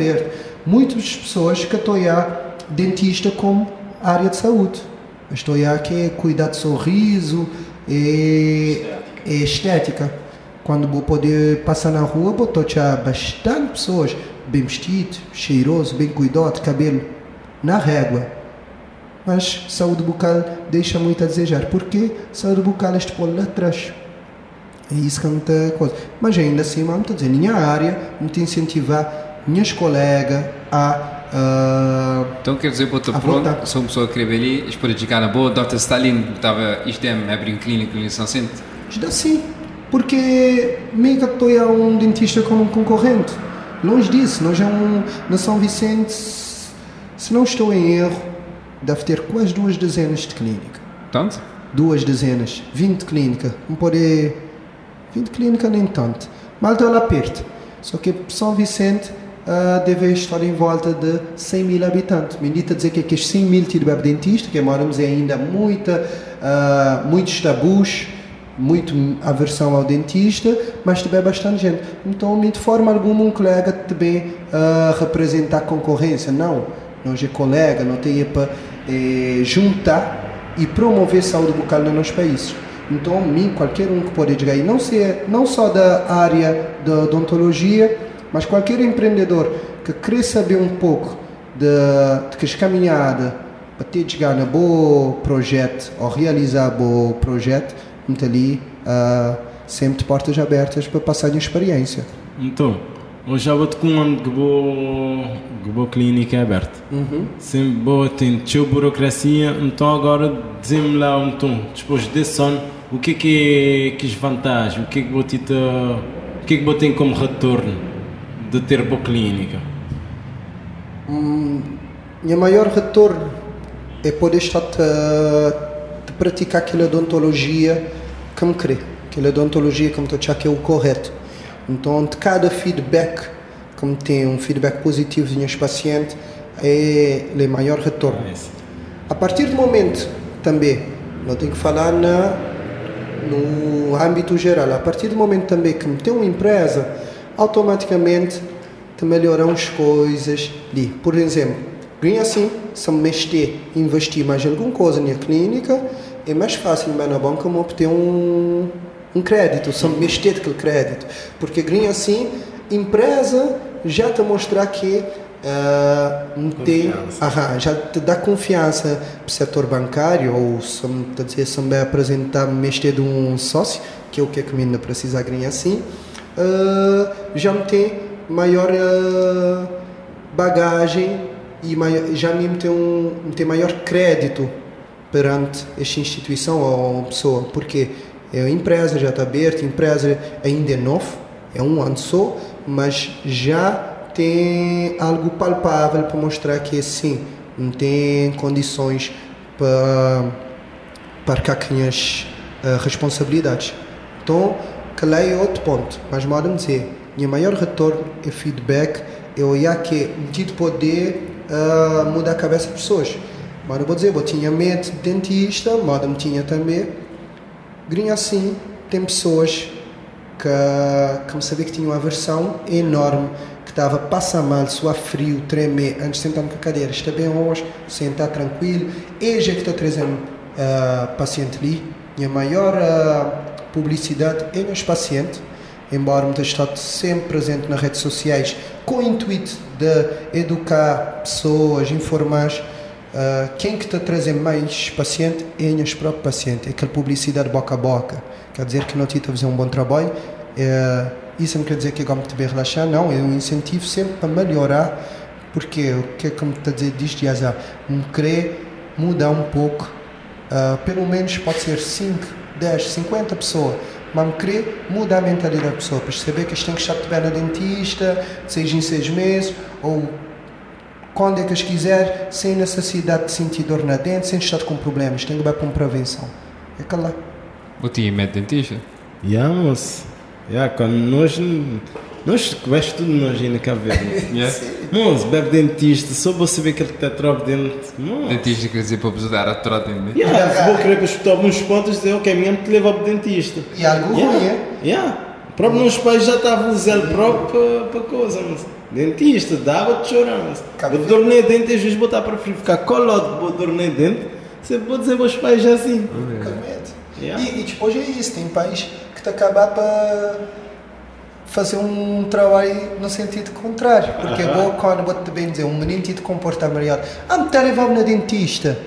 Muitas pessoas que estão dentista como área de saúde. Estou que é cuidar de sorriso, e, é estética quando vou poder passar na rua, tocar bastante pessoas bem vestido, cheiroso, bem cuidado, cabelo na régua. Mas saúde bucal deixa muito a desejar. Porque saúde bucal é tipo lá atrás. É isso que é coisa. Mas ainda assim, vamos dizer, minha área, muito incentivar minhas colegas a Uh, então quer dizer, botou pronto, sou uma pessoa que queria ali, espero ficar na boa, Dr. Stalin estava, isto é, abrir um clínico em São Centro? Isto sim, porque me estou a um dentista como um concorrente. Longe disso, nós é um, na São Vicente, se não estou em erro, deve ter quase duas dezenas de clínica. Tanto? Duas dezenas, 20 clínica. Não pode. 20 clínica nem tanto. Malta lá perto. Só que São Vicente uh, deve estar em volta de 100 mil habitantes. Me dita dizer que aqueles 100 mil de dentista, que moramos ainda muita, uh, muitos tabus muito aversão ao dentista, mas também bastante gente. Então, de forma alguma, um colega também uh, representar concorrência. Não, nós é colega, não tem para eh, juntar e promover saúde bucal nos nossos países. Então, mim, qualquer um que pode aí, não, ser, não só da área da odontologia, mas qualquer empreendedor que quer saber um pouco de, de que caminhada para ter chegar no bom projeto ou realizar bom projeto, muito ali uh, sempre de portas abertas para passar de experiência. Então, hoje já vou com um que boa, que boa clínica aberta. Uhum. Sempre boa, tem teu burocracia, então agora dizem-me lá, então, depois desse ano, o que é que é que é vantagem, o que é que vou ter, o que é que vou ter como retorno de ter boa clínica? Hum, minha maior retorno é poder estar a praticar aquela odontologia que me crê, aquela odontologia que me estou que é o correto. Então, de cada feedback que me tem um feedback positivo dos meus pacientes, é o maior retorno. A partir do momento, também, não tenho que falar na, no âmbito geral, a partir do momento também que me tem uma empresa, automaticamente te melhoram as coisas ali. Por exemplo, ganha assim, se me mexer, investir mais em alguma coisa na clínica, é mais fácil na banca obter um, um crédito, só mexer aquele crédito. Porque ganha assim, empresa já te mostrar que uh, tem, aha, já te dá confiança para o setor bancário ou se te dizer se me apresentar mexer de um sócio, que é o que que ainda precisa ganhar assim, uh, já tem maior uh, bagagem e maior, já me tem um tem maior crédito perante esta instituição ou pessoa, porque é a empresa já está aberta, a empresa ainda é nova, é um ano só, mas já tem algo palpável para mostrar que sim, não tem condições para para as uh, responsabilidades. Então, que é outro ponto, mas modo dizer, minha maior retorno é feedback, é olhar que de poder uh, mudar a cabeça das pessoas. Mas eu vou dizer, eu tinha medo de dentista, mas tinha também. Grinha assim, tem pessoas que, que me sabia que tinham uma aversão enorme, que estava a passar mal, suar frio, tremer, antes de sentar na cadeira. Está bem hoje, sentar tranquilo. E já que estou trazendo uh, paciente ali, a maior uh, publicidade é nos pacientes, embora muita estado sempre presente nas redes sociais com o intuito de educar pessoas, informar. Uh, quem que está trazendo mais paciente é os próprios pacientes, é aquela publicidade boca a boca. Quer dizer que não a fazer um bom trabalho. Uh, isso não quer dizer que é como te bem relaxar, não. É um incentivo sempre para melhorar. Porque o que é que me está a dizer disto, Yazar? Me querer mudar um pouco. Uh, pelo menos pode ser 5, 10, 50 pessoas mas querer mudar a mentalidade da pessoa, perceber que eles têm que estar de na dentista, seja em seis meses, ou quando é que eles quiser, sem necessidade de sentir dor na dente, sem estar com problemas, tem que ir para uma prevenção. É aquela. O tio mete dentista? Yeah, moço. Yeah, quando nós nós vais tudo nós na cabeça. yeah. Moço, bebe dentista, só vou saber que ele está troco dentro. Dentista quer dizer para você dar a troca dentro. Yeah, se vou querer para escutar alguns pontos, dizer, ok, mesmo te levar para o dentista. E algo yeah. ruim, é? Yeah. Próprio meus pais já estavam usando próprio para, para coisa, mas dentista, dava-te chorar, mas vou dormir dente, às vezes botar para frio, ficar colado, vou dormir dente, você pode dizer meus pais já assim. Yeah. E, e depois é isso, tem pais que te acabam para fazer um trabalho no sentido contrário. Porque uh -huh. vou, quando vou te bem dizer, um menino te comporta melhor. Ah, me levar na dentista.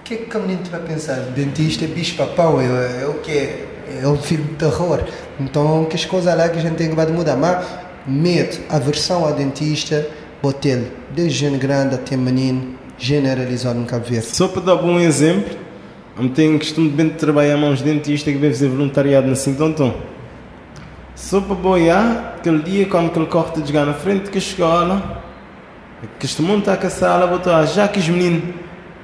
O que é que o menino vai pensar? Dentista é bicho papão, é, é o que é? um filme de terror. Então, que as coisas lá que a gente tem que mudar. Mas, medo, aversão ao dentista, botel, desde gente grande até menino, generalizado no Cabo Verde. Só para dar um exemplo, eu tenho costume de trabalhar a mãos de dentista que vai fazer voluntariado na Sintontão. Só para boiar, aquele dia quando ele corta de na frente da escola, que este mundo está com a sala, botou já que os meninos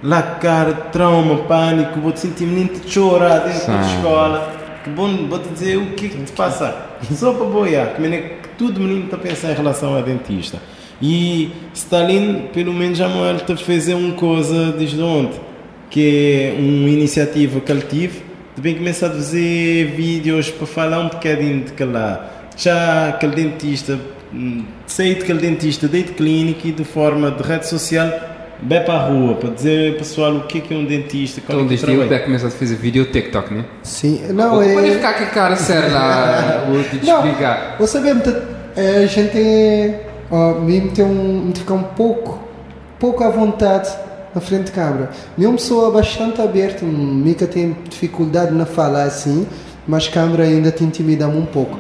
lá cara, trauma, pânico, vou te sentir menino te chorar dentro Sim. da escola. Que bom, vou te dizer o que é que te passa. Só para boiar, que, menino, tudo menino está a pensar em relação ao dentista. E Stalin, pelo menos, já ele a fazer uma coisa desde ontem, que é uma iniciativa que ele tive bem começar a fazer vídeos para falar um bocadinho de que lá. Já aquele dentista hum, sair daquele dentista de clínica e de forma de rede social vai para a rua para dizer ao pessoal o que é, que é um dentista? Então desde que vai começar a fazer vídeo TikTok né? Sim não Ou, é pode ficar com a cara séria lá vou te explicar. não, você vê a gente ó, mesmo tem um ficar um pouco pouco à vontade na frente de câmara. É uma pessoa bastante aberta, Mica tem dificuldade na falar assim, mas câmara ainda te intimida um pouco.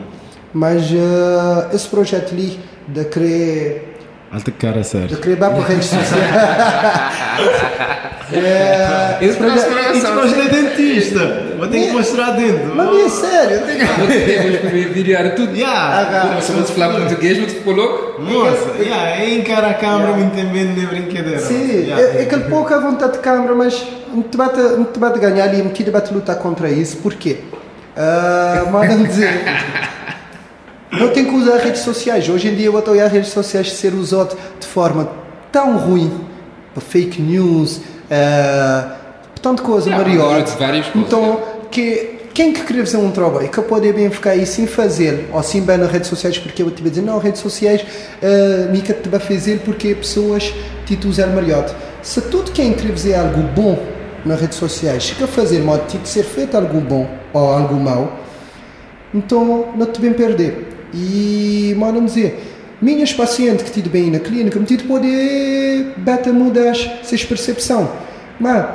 Mas uh, esse projeto ali de criar Alta cara, sério. De querer para redes sociais. É, Esse projeto é dentista. Vou ter que mostrar dentro. Mas é sério. Eu tenho que virar tudo. Yeah. Começamos a falar português, mas ficou louco? Nossa, yeah, é encara a câmera yeah. me entendendo de brincadeira. Sim, yeah. é, é aquele pouco à vontade de câmera, mas não te bate, não te bate ganhar ali, não te bate lutar contra isso. Porquê? Uh, Mandam dizer. Não tem que usar redes sociais. Hoje em dia eu estou a redes sociais ser usado de forma tão ruim para fake news, uh, tanta coisa yeah, maior. Então, que quem que queria fazer um trabalho que pode bem ficar aí sem fazer ou sem bem nas redes sociais porque eu te dizer não redes sociais uh, que te vai fazer porque pessoas te usam melhor se tudo quem quer fazer algo bom nas redes sociais quer fazer modo de ser feito algo bom ou algo mau então não te bem perder. E, mano, dizer, minhas pacientes que tive bem na clínica, me tive poder beta mudar essa percepção. Mas,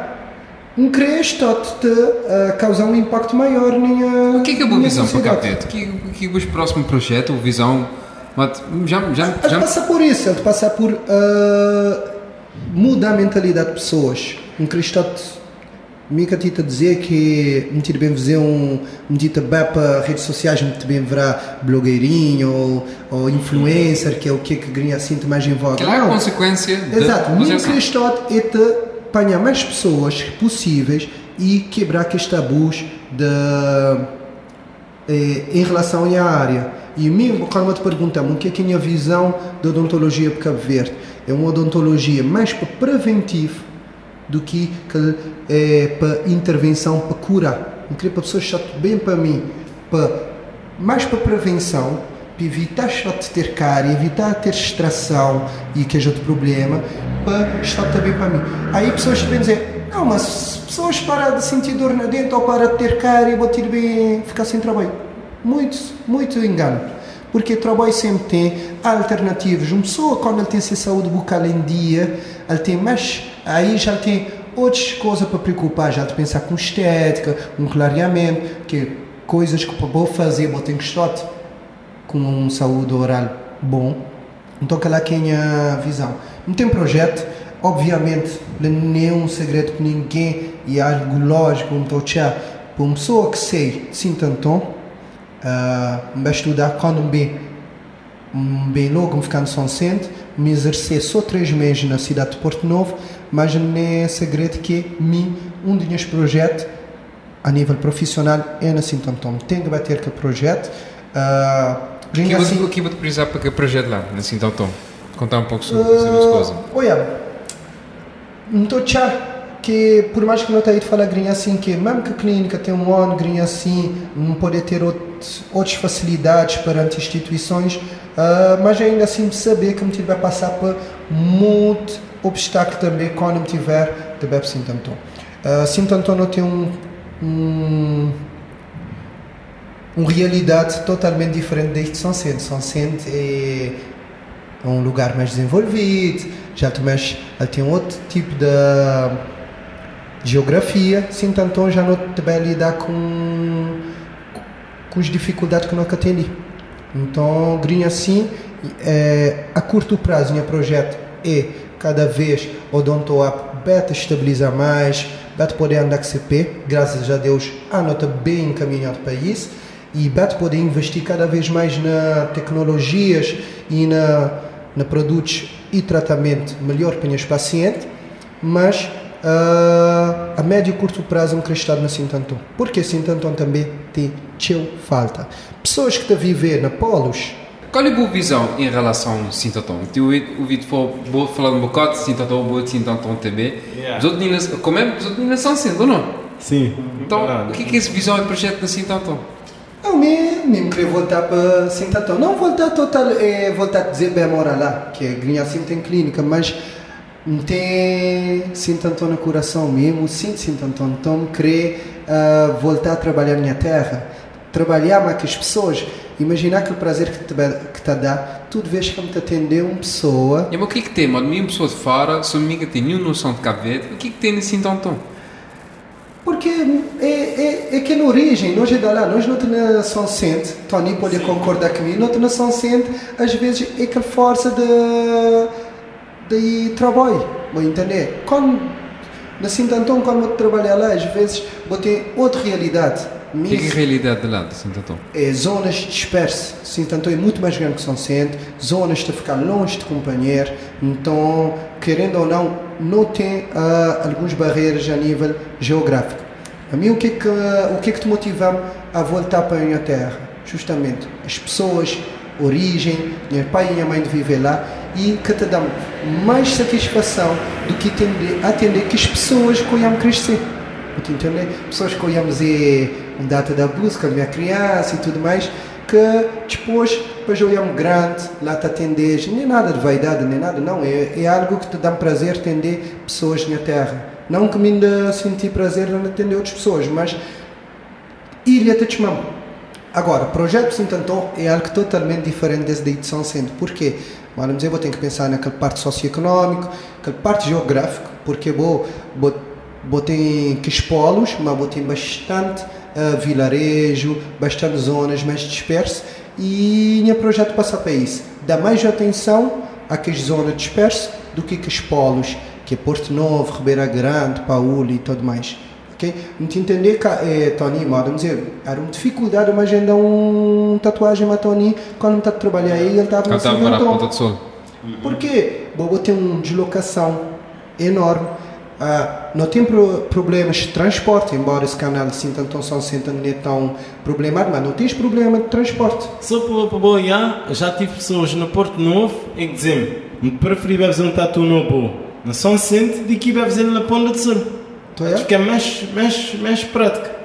um cresce te uh, causar um impacto maior na O que é que é a boa visão para o O que, que é o próximo projeto, a visão... Já, já, já... Ele passa por isso, ele passa por uh, mudar a mentalidade de pessoas. Um cresce Mica tita dizer que muito bem fazer um muito bem para redes sociais muito bem verá blogueirinho ou, ou influencer que é o que é que ganha assim mais em voga. Que é a consequência Exato, muito cristão é te apanhar mais pessoas possíveis e quebrar aqueles tabus de, eh, em relação à área. E mesmo quando te perguntamos o que é que é a visão da odontologia para Cabo Verde, é uma odontologia mais para preventivo do que, que é, para intervenção, para curar. Eu queria para pessoas chato bem para mim, para, mais para prevenção, para evitar de ter cárie, evitar ter extração e que haja outro problema, para estar também para mim. Aí pessoas vêm dizer, Não, mas pessoas param de sentir dor na dentro ou param de ter cara e bater bem, ficar sem trabalho. Muito, muito engano. Porque trabalho sempre tem alternativas. Uma pessoa, quando ele tem sua saúde bucal em dia, ele tem mais. Aí já tem outras coisas para preocupar. Já de pensar com estética, um clareamento, que coisas que vou fazer, vou ter que estar com uma saúde oral bom. Então, aquela que é a visão. Não tem projeto, obviamente, não é um segredo para ninguém e é algo lógico, então, tchau, para uma pessoa que sei, sim, tanto, uh, vai estudar quando bem, bem logo, me São Centro, me exercer só três meses na cidade de Porto Novo, mas não é segredo que mim, um dos meus projetos, a nível profissional, é na Sintantão. Tem que bater que projeto. Uh, o que, assim, o que vou precisar para que projeto lá, na Sintantão? Contar um pouco sobre, uh, sobre as coisas. Olha, não estou que por mais que não tenha ido falar grinha assim, que mesmo que a clínica tem um ano grinha assim, não pode ter outros, outras facilidades perante instituições, uh, mas ainda assim saber que me tiver passar por muito obstáculo também quando tiver de Bebe Sintantão. Uh, Sintantão não tem um, um uma realidade totalmente diferente deste São Centro. São Centro é um lugar mais desenvolvido, já mais, ele tem outro tipo de geografia, sim, então já não vai lidar com, com as dificuldades que nunca tem ali. Então, grinha assim, é, a curto prazo, meu projeto é cada vez o Dontoap beta estabilizar mais, beta poder andar com CP, graças a Deus, a nota bem encaminhado para isso e BET poder investir cada vez mais na tecnologias e na, na produtos e tratamento melhor para os pacientes, mas uh, a médio e curto prazo é um crescimento na Sintantão. Porque Sintantão também tem teu falta. Pessoas que a viver na Polos, qual é a boa visão em relação a Sintantão? Tenho ouvido falar um bocado de Sintantão, boa de Sintantão também. Yeah. Os outros, como é? Os outros são sendo, ou não? Sim. Então, o que é, que é essa visão e projeto na Sintantão? Eu me, me queria voltar para Sintatão. Não voltar total, é, voltar a dizer bem mora lá, que é assim tem clínica, mas não tem Sintatão no coração mesmo, sim Sintatão. Então, querer uh, voltar a trabalhar na minha terra, trabalhar mais com as pessoas, imaginar aquele prazer que te, que te dá, tudo vez que me te atender uma pessoa. E, o que é que tem, mano? Minha pessoa de fora, se não tem nenhuma noção de Cabo Verde, o que é que tem nesse Sintatão? Porque é, é, é que na origem, nós é lá, nós não temos São Centro, Tony pode Sim. concordar comigo, não temos São Centro, às vezes é aquela força de, de trabalho, vou entender? Quando, na Sinto Antão, quando eu trabalho lá, às vezes vou ter outra realidade. Que é a realidade de lá de Santo Antão? É zonas dispersas. Santo Antão é muito mais grande que São Centro, zonas de ficar longe de companheiro, então, querendo ou não, não tem uh, algumas barreiras a nível geográfico. A mim, o que é que, o que, é que te motiva a voltar para a minha terra? Justamente as pessoas, origem, meu pai e minha mãe de viver lá e que te dão mais satisfação do que atender, atender que as pessoas que eu crescer. Entender? Pessoas que eu dizer data da busca minha criança e tudo mais, que depois, depois eu grande, lá te atendes, nem nada de vaidade, nem nada, não, é, é algo que te dá prazer atender pessoas na terra. Não que me ainda senti prazer em atender outras pessoas, mas ilha te chamam. Agora, projeto Sintantó é algo totalmente diferente desse da edição centro. Porquê? Vamos dizer, vou ter que pensar naquela parte socioeconómica, aquela parte geográfica, porque vou, vou, vou ter que polos, mas vou ter bastante uh, vilarejo, bastante zonas mais dispersas e o projeto passa para isso. Dá mais atenção àquelas zonas dispersas do que os polos, que é Porto Novo, Ribeira Grande, Paulo e tudo mais. Ok? Não te entender que, eh, Tony, vamos dizer, era uma dificuldade, mas ainda um tatuagem a Tony, quando está a trabalhar aí, ele estava no estava na ponta de sol. Por quê? Bobo tem uma deslocação enorme ah, não tem pro, problemas de transporte, embora esse canal de Sintanton São Sintan não é tão problemático, mas não tens problema de transporte. Só para boiar, já tive pessoas no Porto Novo e que dizem me preferi fazer um tatu novo na São Centro do que fazer na Ponta de Sul. É? Que é mais, mais, mais prático.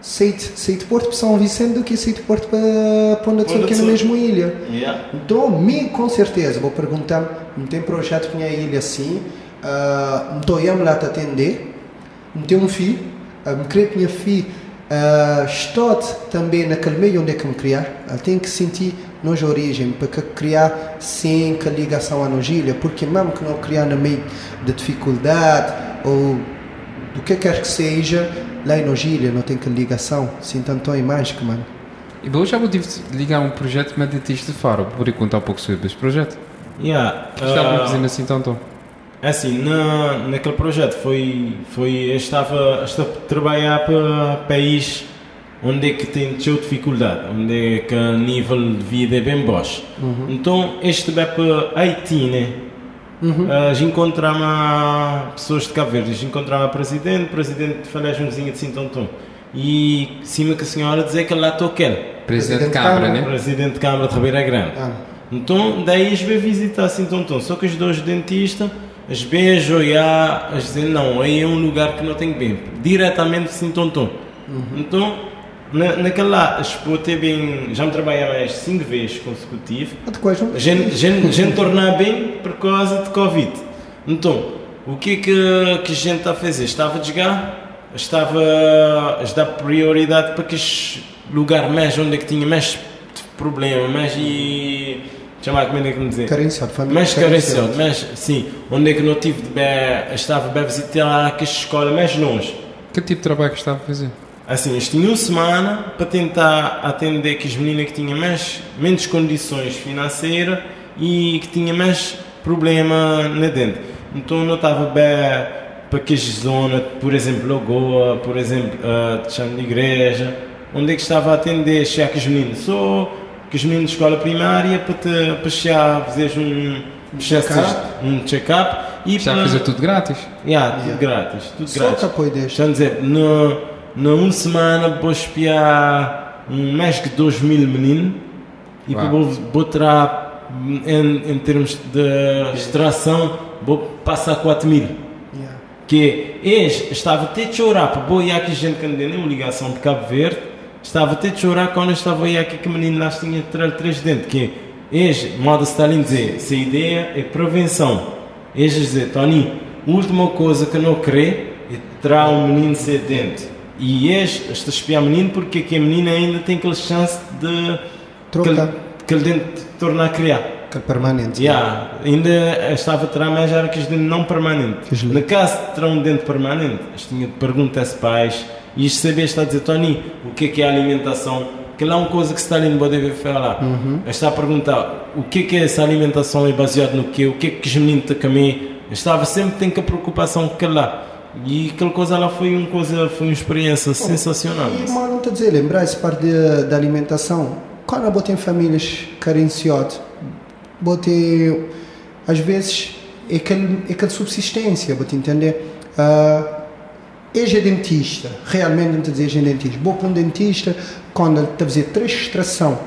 Sei de, de Porto para São Vicente do que sei de Porto para Ponta de Sul, que é na mesma ilha. Yeah. Então, me, com certeza, vou perguntar, não tem projeto com a ilha assim, uh, ah, estou lá te atender, ter um filho, um, querer que minha filha uh, também naquele meio onde é que me criar. Ela tem que sentir nos origem, para que criar sem que ligação à nogilha, porque mesmo que não criar no meio de dificuldade ou do que quer que seja, lá em nogilha não tem que ligação, sim tanto é mágica, mano. E eu já vou ligar um projeto com dentista de Faro, por contar um pouco sobre esse projeto. Yeah, uh, estava fazendo assim tanto? É assim, na, naquele projeto foi, foi eu estava, estava a trabalhar para país onde é que tem dificuldade, onde é que o nível de vida é bem baixo. Uhum. Então, este vai para Haiti, né? Uhum. Uh, encontrava pessoas de Cabo Verde, encontrava o presidente, o presidente falei junzinho de Sintontão. E cima que a senhora dizer que lá estou aquele. Presidente de Câmara, né? Presidente de Câmara de Ribeira Grande. Ah. Então, daí eles veio visitar Sintontão. Só que os dois dentistas, as e a dizer, não, aí é um lugar que não tem bem. Diretamente de Sintontão. Uhum. Então, na, naquela lá, bem, já me trabalhei mais 5 vezes consecutivo. Depois, a gente, gente, gente tornar bem por causa de Covid. Então, o que é que, que a gente está a fazer? Estava a jogar, estava a dar prioridade para que lugar mais onde é que tinha mais problema, mais e chamar como é que me dizer? Carenciado, família. Mais carenciado, mais, sim, onde é que não tive de bem, estava a visitar aquela escola mais longe. Que tipo de trabalho que estava a fazer? Assim, eles tinham uma semana para tentar atender que as meninas que tinham mais, menos condições financeiras e que tinham mais problema na dente. Então não estava bem para que zona, por exemplo, Lagoa, por exemplo, uh, Chão de Igreja, onde é que estava a atender chegar que os meninos, só que os meninos de escola primária para te passear, fazer um check-up um check e para fazer tudo grátis. Yeah, tudo yeah. grátis, tudo só grátis. Só apoio deste. Estão a dizer, no na uma semana vou espiar mais que 2 mil meninos e vou, vou tirar em, em termos de extração vou passar 4 mil. Yeah. que eles estava até a chorar para boa aqui gente que não tem nenhuma ligação de Cabo Verde estava até a chorar quando eu estava aí aqui que o menino lá tinha tirar três dentes que eles, modo Stalin dizer se a ideia é prevenção. Eles dizer Tony última coisa que não querer é tirar um menino ser dente e és esta espiar menino porque que a menina ainda tem aquela chance de que ele dente tornar a criar. Que é permanente. Yeah, ainda estava a terá mais os dentes não permanente. No caso de ter um dente permanente? Tinha de perguntar se pais e isto saber está a dizer Tony o que é que é a alimentação? Que lá é uma coisa que Stalin pode falar. Uhum. está a perguntar o que é que é essa alimentação? É baseado no que o que é que os meninos têm que comer? Estava sempre tem que a preocupação que lá e aquela coisa lá foi uma coisa, foi uma experiência Bom, sensacional. E mal não te dizer, lembrar essa parte da alimentação. Quando eu botei em famílias carenciosas, botei às vezes é aquele, é aquele subsistência, vou te entender. Uh, é dentista, realmente não te dizer é dentista. Vou para um dentista quando ele está a fazer três extração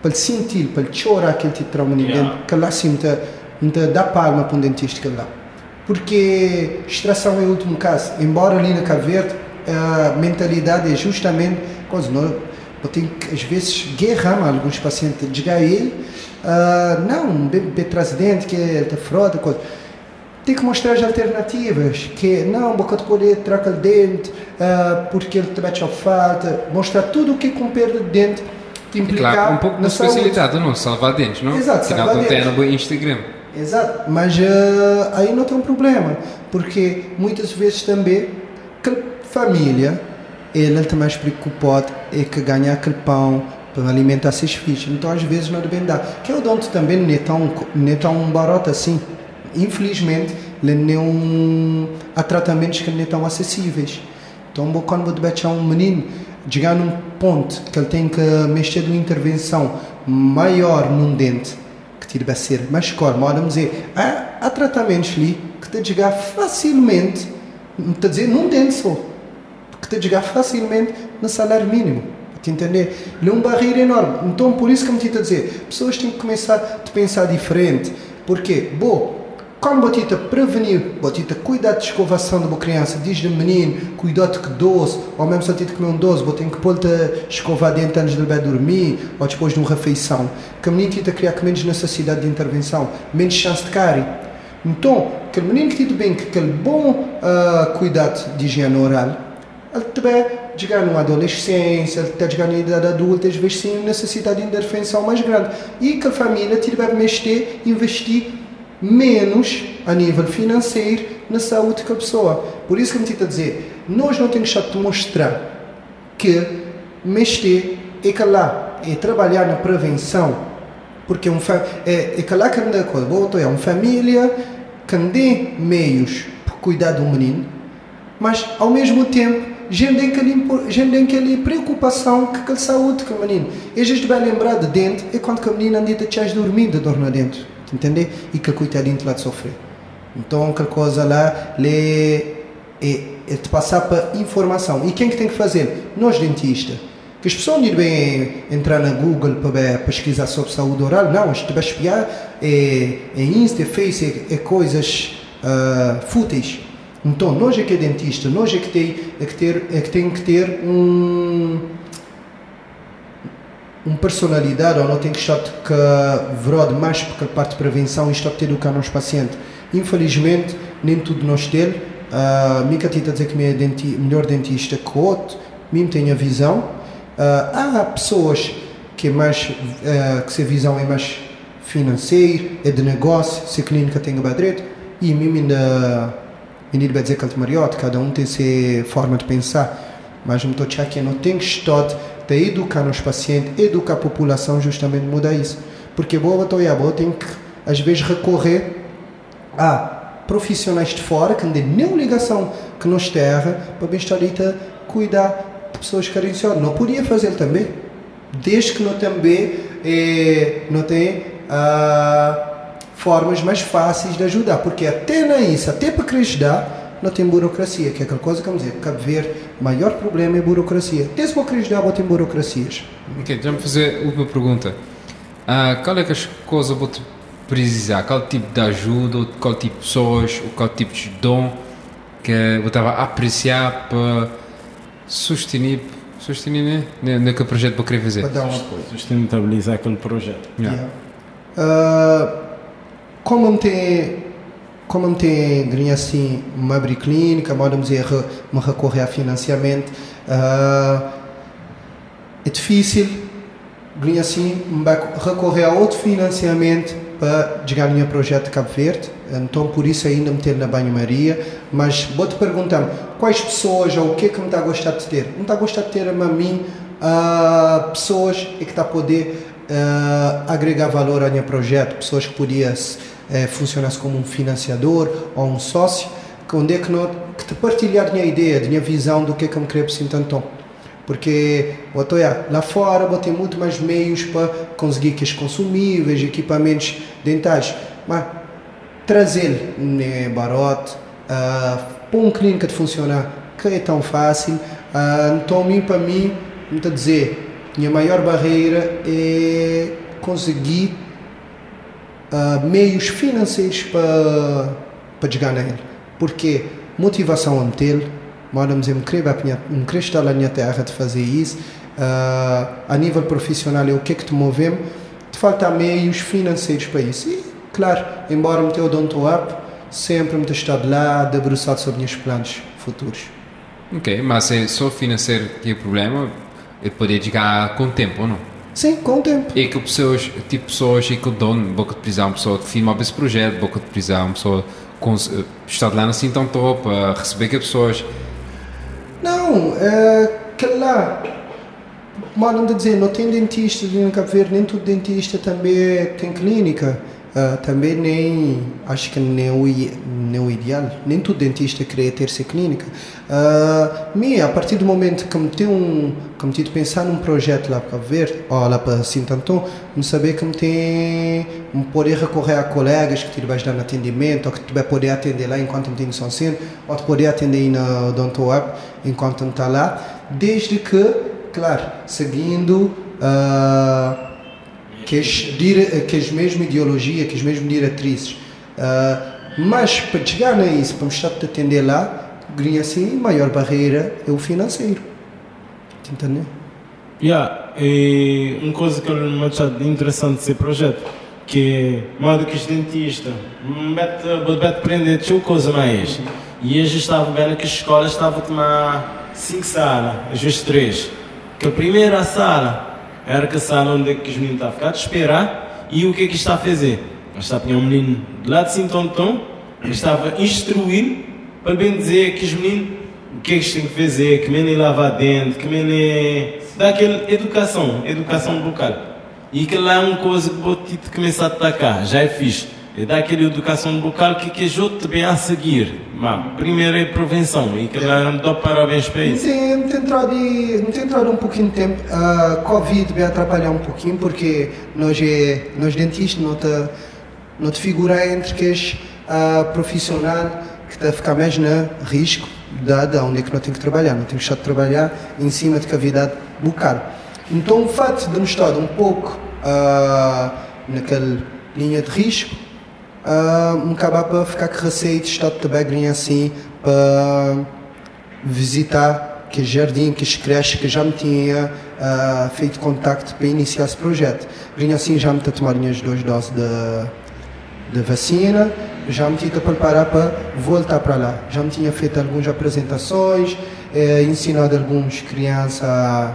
para ele sentir, para ele chorar aquele tipo de trauma yeah. que lá sim te dá palma para um dentista que lá porque extração é o último caso. Embora ali na Cabo Verde a mentalidade é justamente coisa, não, eu tenho que às vezes guerrar alguns pacientes, diga a ele, uh, não, traz dente, que é da fraude, coisa. Tem que mostrar as alternativas, que não, boca de troca o dente, uh, porque ele também te falta, mostrar tudo o que com perda de dente te implica claro, um pouco na especialidade, não, salvar dentes, não? Exato, salvar dentes. Instagram. Exato, mas uh, aí não tem um problema, porque muitas vezes também que família ela está mais preocupada é que ganhar aquele pão para alimentar seus filhos, então às vezes não deve dar. Que é o dono também não é tão, não é tão barato assim. Infelizmente, não há tratamentos que não tão acessíveis. Então, quando você deixar um menino chegar num ponto que ele tem que mexer de uma intervenção maior num dente, que ser mais cor, vamos dizer, há, há tratamentos ali que te chegar facilmente, não te dizer num dente só, que te chegar facilmente no salário mínimo. Te entender? É uma barreira enorme. Então, por isso que me estou a dizer, pessoas têm que começar a pensar diferente. Porque, bom, quando botita prevenir, botita cuidar de escovação de uma criança, diz de menino, cuidado que doce, ou mesmo se comer um doce, botem que pôr-te escovar dentro antes de dormir, ou depois de uma refeição. Que a menina tita criar que menos necessidade de intervenção, menos chance de cair. Então, aquele menino que tido bem que aquele bom uh, cuidado de higiene oral, ele também chegar numa adolescência, ele está chegando na idade adulta, às vezes sim necessidade de intervenção mais grande. E que a família tiver mexer, investir menos a nível financeiro na saúde da pessoa. Por isso que me estou a dizer, nós não temos que mostrar que mexer é que lá, é trabalhar na prevenção porque um é, é que lá que anda coisa, é uma família que tem meios para cuidar do menino, mas ao mesmo tempo gente tem aquela preocupação com a saúde do menino. E a gente vai lembrar de dentro é quando o menino anda a dormir de dor na dentro, entende? E que coitadinho lá de sofrer. Então aquela coisa lá é, é, é de passar para informação. E quem que tem que fazer? Nós dentistas que as pessoas não bem entrar na Google para pesquisar sobre saúde oral, não, isto vai espiar é, é Insta, Face, é, é coisas uh, fúteis. Então, nós é que é dentista, nós é que tem, é que ter, é que, tem que ter um, uma personalidade, ou não tem que estar que vrode mais porque a parte de prevenção e está a educar nos pacientes. Infelizmente, nem tudo nós temos. Uh, Mica está a dizer que é denti, melhor dentista que o outro, mim tem a visão, Uh, há pessoas que é mais uh, que se visão é mais financeiro, é de negócio, se a clínica tem a direito e mim ainda ainda vai dizer que mariote, cada um tem sua forma de pensar, mas não estou que não tem estado de educar os pacientes, educar a população justamente mudar isso, porque boa estou boa tem que às vezes recorrer a profissionais de fora que não têm nenhuma ligação que nos terra para bem estar cuidar pessoas carenciosas. Não podia fazer também, desde que não também eh, não tem ah, formas mais fáceis de ajudar, porque até na isso, até para acreditar, não tem burocracia, que é aquela coisa que vamos dizer, Cabo Verde, o maior problema é burocracia. Desde para acreditar, tem burocracias. Ok, já me fazer uma pergunta. Ah, qual é que as coisas vou precisar? Qual tipo de ajuda, qual tipo de pessoas, qual tipo de dom que eu estava a apreciar para sustenir sustenir né? naquele projeto para querer fazer. Para dar um apoio. Sustentabilizar aquele projeto. Yeah. Yeah. Uh, como tem como tem assim uma abrir clínica, podemos dizer, me recorrer a financiamento, uh, é difícil, assim, recorrer a outro financiamento para chegar meu projeto de Cabo Verde, então por isso ainda meter na banho-maria, mas vou te perguntar quais pessoas ou o que é que me está a gostar de ter? Não está a gostar de ter a mim uh, pessoas que está a poder uh, agregar valor ao meu projeto, pessoas que podiam uh, funcionar como um financiador ou um sócio, onde é que, não, que te partilhar a minha ideia, a minha visão do que é que me queria assim tanto porque lá fora vou ter muito mais meios para conseguir que consumíveis, equipamentos dentais, mas trazer né, barote, uh, para uma clínica de funcionar que é tão fácil, uh, então para mim, a dizer, minha maior barreira é conseguir uh, meios financeiros para para chegar nele, porque motivação a meter Moramos em um cristal na minha terra de fazer isso. Uh, a nível profissional, é o que é que te movemos? Te falta meios financeiros para isso. E, claro, embora me tenha odonto up, sempre me estado lá, debruçado sobre meus planos futuros. Ok, mas é só financeiro que é o problema? Ele poderia chegar com tempo, não? Sim, com o tempo. E que pessoas, tipo pessoas que dão boca de prisão, pessoa que firma esse projeto, boca de prisão, pessoa com eh, estado lá assim tão top, a receber que pessoas não, é, que lá, mal anda dizer, não tem dentista no Cabo Verde, nem todo dentista também tem clínica. Uh, também nem, acho que nem o, nem o ideal, nem todo dentista queria ter essa clínica. Uh, me, a partir do momento que me tenho um, que me tive pensar num projeto lá para ver, ou lá para Sintantão, me saber que me tem, me poder recorrer a colegas que te vais dar atendimento, ou que te vai poder atender lá enquanto me tenho São Centro, ou te poder atender na Odonto Web enquanto me está lá, desde que, claro, seguindo uh, que as, que as mesmas ideologias, que as mesmas diretrizes. Uh, mas para chegar a isso, para mostrar te atender lá, ganha assim, a maior barreira é o financeiro. Entendeu? Yeah, e uma coisa que eu me achei interessante desse projeto, que modo que os dentista pode bet aprender tinha coisa mais e eles estavam vendo que a escola estava a tomar cinco salas às vezes três que a primeira sala era a sala onde é que os meninos estavam a ficar esperar e o que é que está a fazer estava um menino de lá de Sintonton estava a instruir para bem dizer que os meninos o que é que têm que fazer, que menino lava dentro, que menino dá aquela educação, educação bucal. E que lá é uma coisa que vou te começar a atacar, já é fixe. É dar aquela educação bucal que que eu também a seguir. Mas, primeiro é prevenção e que lá não dou parabéns para isso. Não tem entrado, não tem entrado um pouquinho de tempo. A uh, Covid vai atrapalhar um pouquinho porque nós, é, nós dentistas não te, não te figura entre que és uh, profissional que está a ficar mais na risco dada onde é que não tem que trabalhar. Não tem que deixar de trabalhar em cima de cavidade bucal. Então o fato de nos estar um pouco uh, naquela linha de risco uh, me acaba para ficar com receio de estar também assim para visitar que jardim, que creche que já me tinha uh, feito contacto para iniciar esse projeto. Vinha assim já me tomar as duas doses de, de vacina, já me tinha preparar para voltar para lá. Já me tinha feito algumas apresentações, eh, ensinado algumas crianças a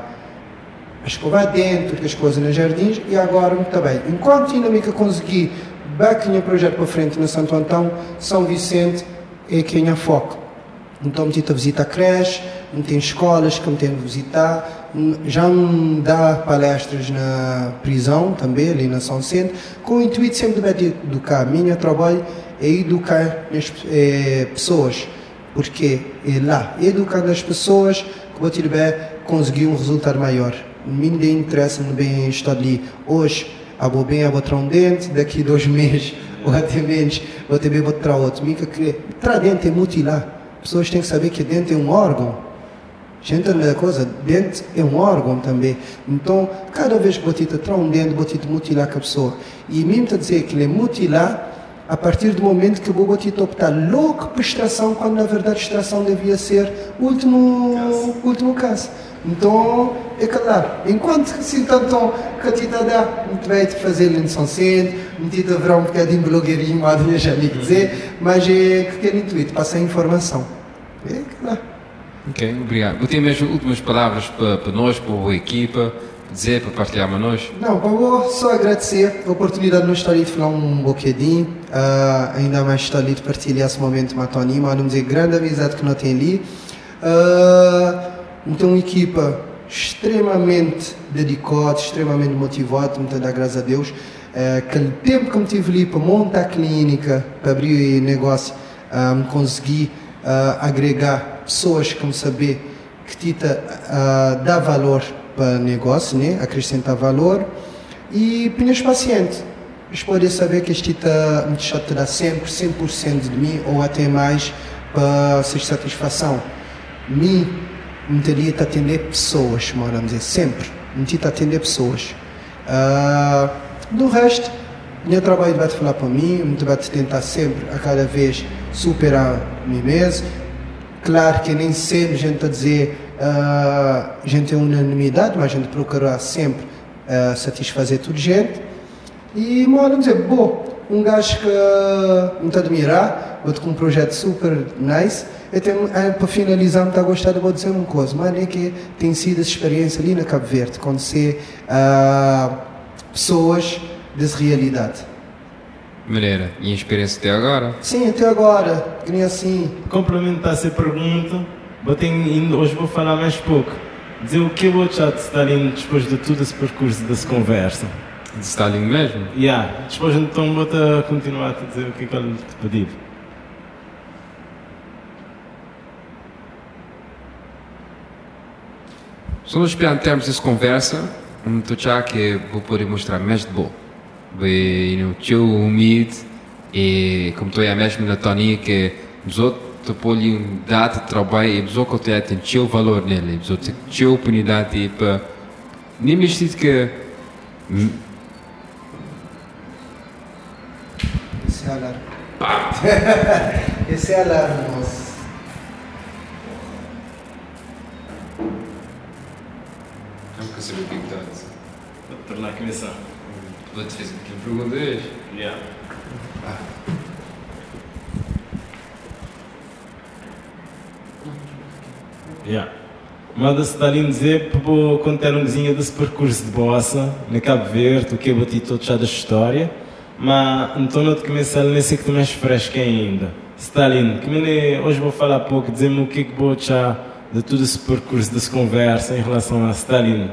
escovar dentro das coisas nos jardins e agora também. Enquanto ainda me consegui baquinha projeto para frente na Santo Antão, São Vicente é quem a foco. Então me a visitar creche, me tem escolas que me tenho de visitar, já me dá palestras na prisão também, ali na São Vicente, com o intuito sempre de educar. Minha trabalho é educar as é, pessoas, porque é lá, educando as pessoas que vou conseguir um resultado maior ninguém interessa no bem estar ali hoje a vou bem a botar um dente daqui dois meses ou até menos vou bem botar outro. Mica que tra dente é mutilar. Pessoas têm que saber que dente é um órgão. Gente a coisa dente é um órgão também. Então cada vez que você traz um dente você mutilar com a pessoa. E mesmo a dizer que ele é mutilar a partir do momento que o vou optar logo para extração quando na verdade extração devia ser o último caso. último caso então, é claro, enquanto assim tanto que a tita dá, muito bem de fazer Centro, a tita haverá um bocadinho de blogueirinho, mas não já me dizer, mas é que quer intuito, passar informação. É claro. Ok, obrigado. Vou ter mesmo últimas palavras para, para nós, para a equipa, dizer, para partilhar com nós? Não, vou só agradecer a oportunidade de nos estar ali de falar um bocadinho, uh, ainda mais estar ali de partilhar esse momento com a Tony, mas não dizer grande amizade que nós temos ali. Uh, então, uma equipa extremamente dedicada, extremamente motivada, muito dar graças a Deus. Uh, aquele tempo que me tive ali para montar a clínica, para abrir o negócio, um, consegui uh, agregar pessoas que me saber que tita uh, dá valor para o negócio, né? acrescentar valor. E para os pacientes, eles podem saber que este tita me deixa te dar sempre 100% de mim ou até mais para ser satisfação. Mim, não teria que atender pessoas, vamos dizer, sempre. Não tinha que atender pessoas. Uh, do resto, meu trabalho vai falar para mim, muito vai te tentar sempre, a cada vez, superar mim mesmo. Claro que nem sempre a gente está a dizer, uh, a gente tem unanimidade, mas a gente procura sempre uh, satisfazer toda gente. E, vamos dizer, bom, um gajo que não te admirar, vou com um projeto super nice, eu tenho, eh, para finalizar, me está a gostar, vou dizer uma coisa, mas é que tem sido essa experiência ali na Cabo Verde, conhecer uh, pessoas dessa realidade. Maneira, e a experiência até agora? Sim, até agora, que nem assim. Complementar essa pergunta, tenho, hoje vou falar mais pouco. Dizer o que eu vou achar de Stalin depois de todo esse percurso dessa conversa. De Stalin mesmo? Yeah, depois então vou continuar a dizer o que é que ele te pediu. Só nos termos dessa conversa, um já que vou poder mostrar mais de bom. Bem, no teu humilde e como tu é mesmo na Tony que os outros te podem dar trabalho e os outros têm teu valor nele, os outros teu oportunidade para nem me que esse é alarme. esse é alarme, moço. possibilidades. Tornar a começar. Vou-te fazer aqui uma pergunta hoje. Yeah. Yeah. Manda se estar a dizer para contar um desenho desse percurso de bossa na Cabo Verde, o que eu bati todo já da história, mas então não te começar nesse que tu mais fresco ainda. Stalin, que me hoje vou falar pouco, dizer-me o que é que vou já de todo esse percurso, dessa conversa em relação a Stalin.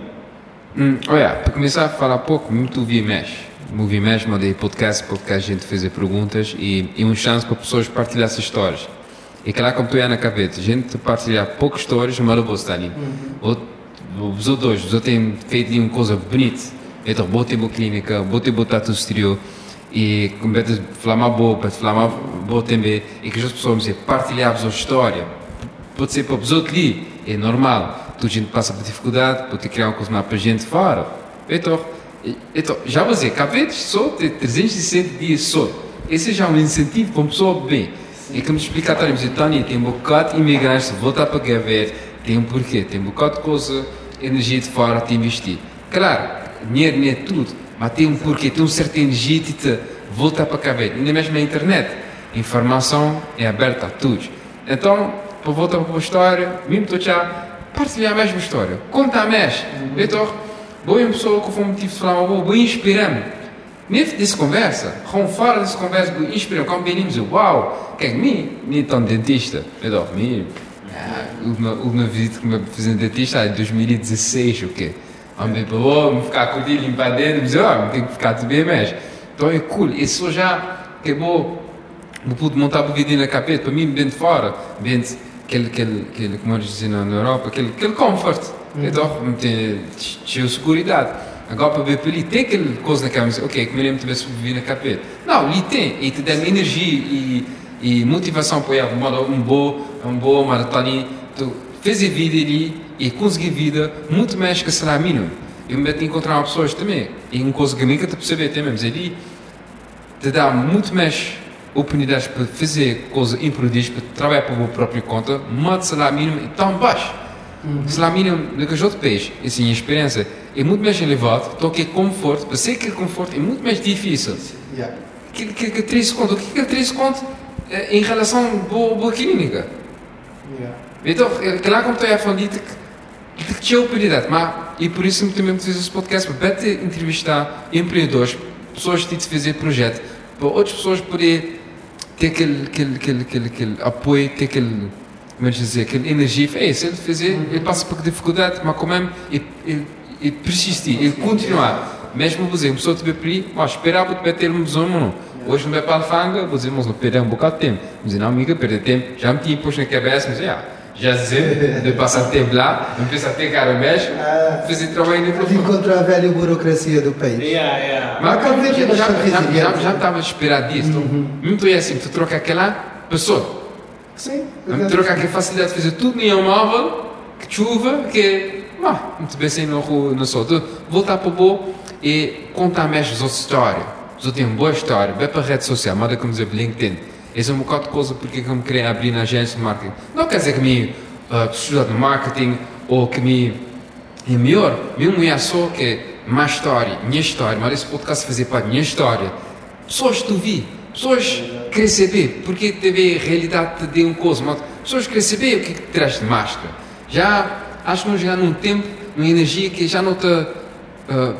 Hum, olha, para começar a falar pouco, muito ouvi mexe. Ouvi mexe, mandei podcast, podcast, a gente fazer perguntas e, e uma chance para pessoas partilhar essas histórias. E que lá como tu é na cabeça, gente partilhar poucas histórias, mas eu vou estar ali. Os outros, os outros têm feito uma coisa bonita. Então, botei boa clínica, botei boa tudo exterior e começar a falar uma boa, para falar uma boa também, e que as pessoas partilhar a história. Pode ser para os outros ali, é normal. Tu gente passa por dificuldade, pode criar uma coisa para a gente fora. Então, então já vou dizer, cabetes só tem 360 dias só. Esse já é um incentivo para uma pessoa bem. E como explicar, Tony, tem um bocado de imigrantes, voltar para Gavet, tem um porquê, tem um bocado de coisa, energia de fora, te investir. Claro, dinheiro não é tudo, mas tem um porquê, tem um certa energia de te voltar para Gavet. Ainda mesmo na internet, informação é aberta a todos. Então, para voltar para a história, mesmo estou já partilhar a mesma história, conta mais. Então, boa pessoa que foi um motivo de falar, boa inspirando. Nesse dessa conversa, com fora dessa conversa, boa inspirando, como venimos, uau, que é mim, nem tão dentista. Então, mim, uma, uma visita que me fiz dentista em 2016, o quê? Homem, pô, me ficar ele limpar dentro, mas, ó, tem que ficar tudo bem mesmo. Então é cool, isso já, que bom, eu pude montar o vídeo na capeta, para mim, bem de fora, bem de, aquele, aquele, aquele, como eles dizem na Europa, aquele, aquele comfort. Uhum. Então, tinha segurança. Agora, para ver ali, tem aquele coisa na cabeça, ok, como ele me tivesse vivido na capeta. Não, ali tem, e te dá energia e, e motivação para ir um bom, um bom maratona. Tu fez a vida ali e conseguir vida muito mais que salário mínimo. Eu me encontrar pessoas também, e coisa que nunca te perceber também, mas ali te dá muito mais oportunidades para fazer coisas improdutíveis, para trabalhar por a própria conta, mas salário mínimo é tão baixo. Uhum. Salário mínimo do que os outros países, assim, a experiência é muito mais elevado, então que é conforto, para ser que conforto é muito mais difícil. Yeah. Que, que, que 3 conto, o que é 3 conto em relação à boa, boa clínica? Yeah. Então, claro como estou a falar de que de que tinha oportunidade, mas e por isso também fiz esse podcast, para te entrevistar empreendedores, pessoas que te fazer projeto, para outras pessoas poderem ter aquele, aquele, aquele, aquele, aquele apoio, ter aquele, como é dizer, aquela energia. É, se ele fazer, ele passa por dificuldade, mas como é, ele, ele, ele persistir, ele continuar. Mesmo você, uma pessoa te vai pedir, mas esperava te ter um zona não. Hoje não vai para a alfanga, você mas não perder um bocado de tempo. Mas não, amiga, perder tempo, já me tinha posto na cabeça, mas é, já dizer, de passar tempo lá, não precisa ter cara mesmo, Ah, fazer trabalho dentro de encontrar a velha burocracia do país. Yeah, yeah. Mas é já, já, já, já, já estava a esperar disso. Muito é assim, tu troca aquela pessoa. Sim. Trocar aquela facilidade de fazer tudo em um móvel, que chuva, que ah, muito bem assim no no sol. Voltar para o bom e contar mais as outras histórias. Têm uma boa história, vai para a rede social, manda como dizer LinkedIn. Esse é um bocado de coisa porque que eu me queria abrir na agência de marketing. Não quer dizer que me uh, no marketing ou que me é melhor, mesmo é só que é mais história, minha história, mas esse podcast fazer parte da minha história. Pessoas que tu vi, pessoas querem saber porque TV realidade te deu um coisa, mas pessoas querem saber o que é que traz de máscara. Já acho que nós já num tempo, numa energia que já não te uh,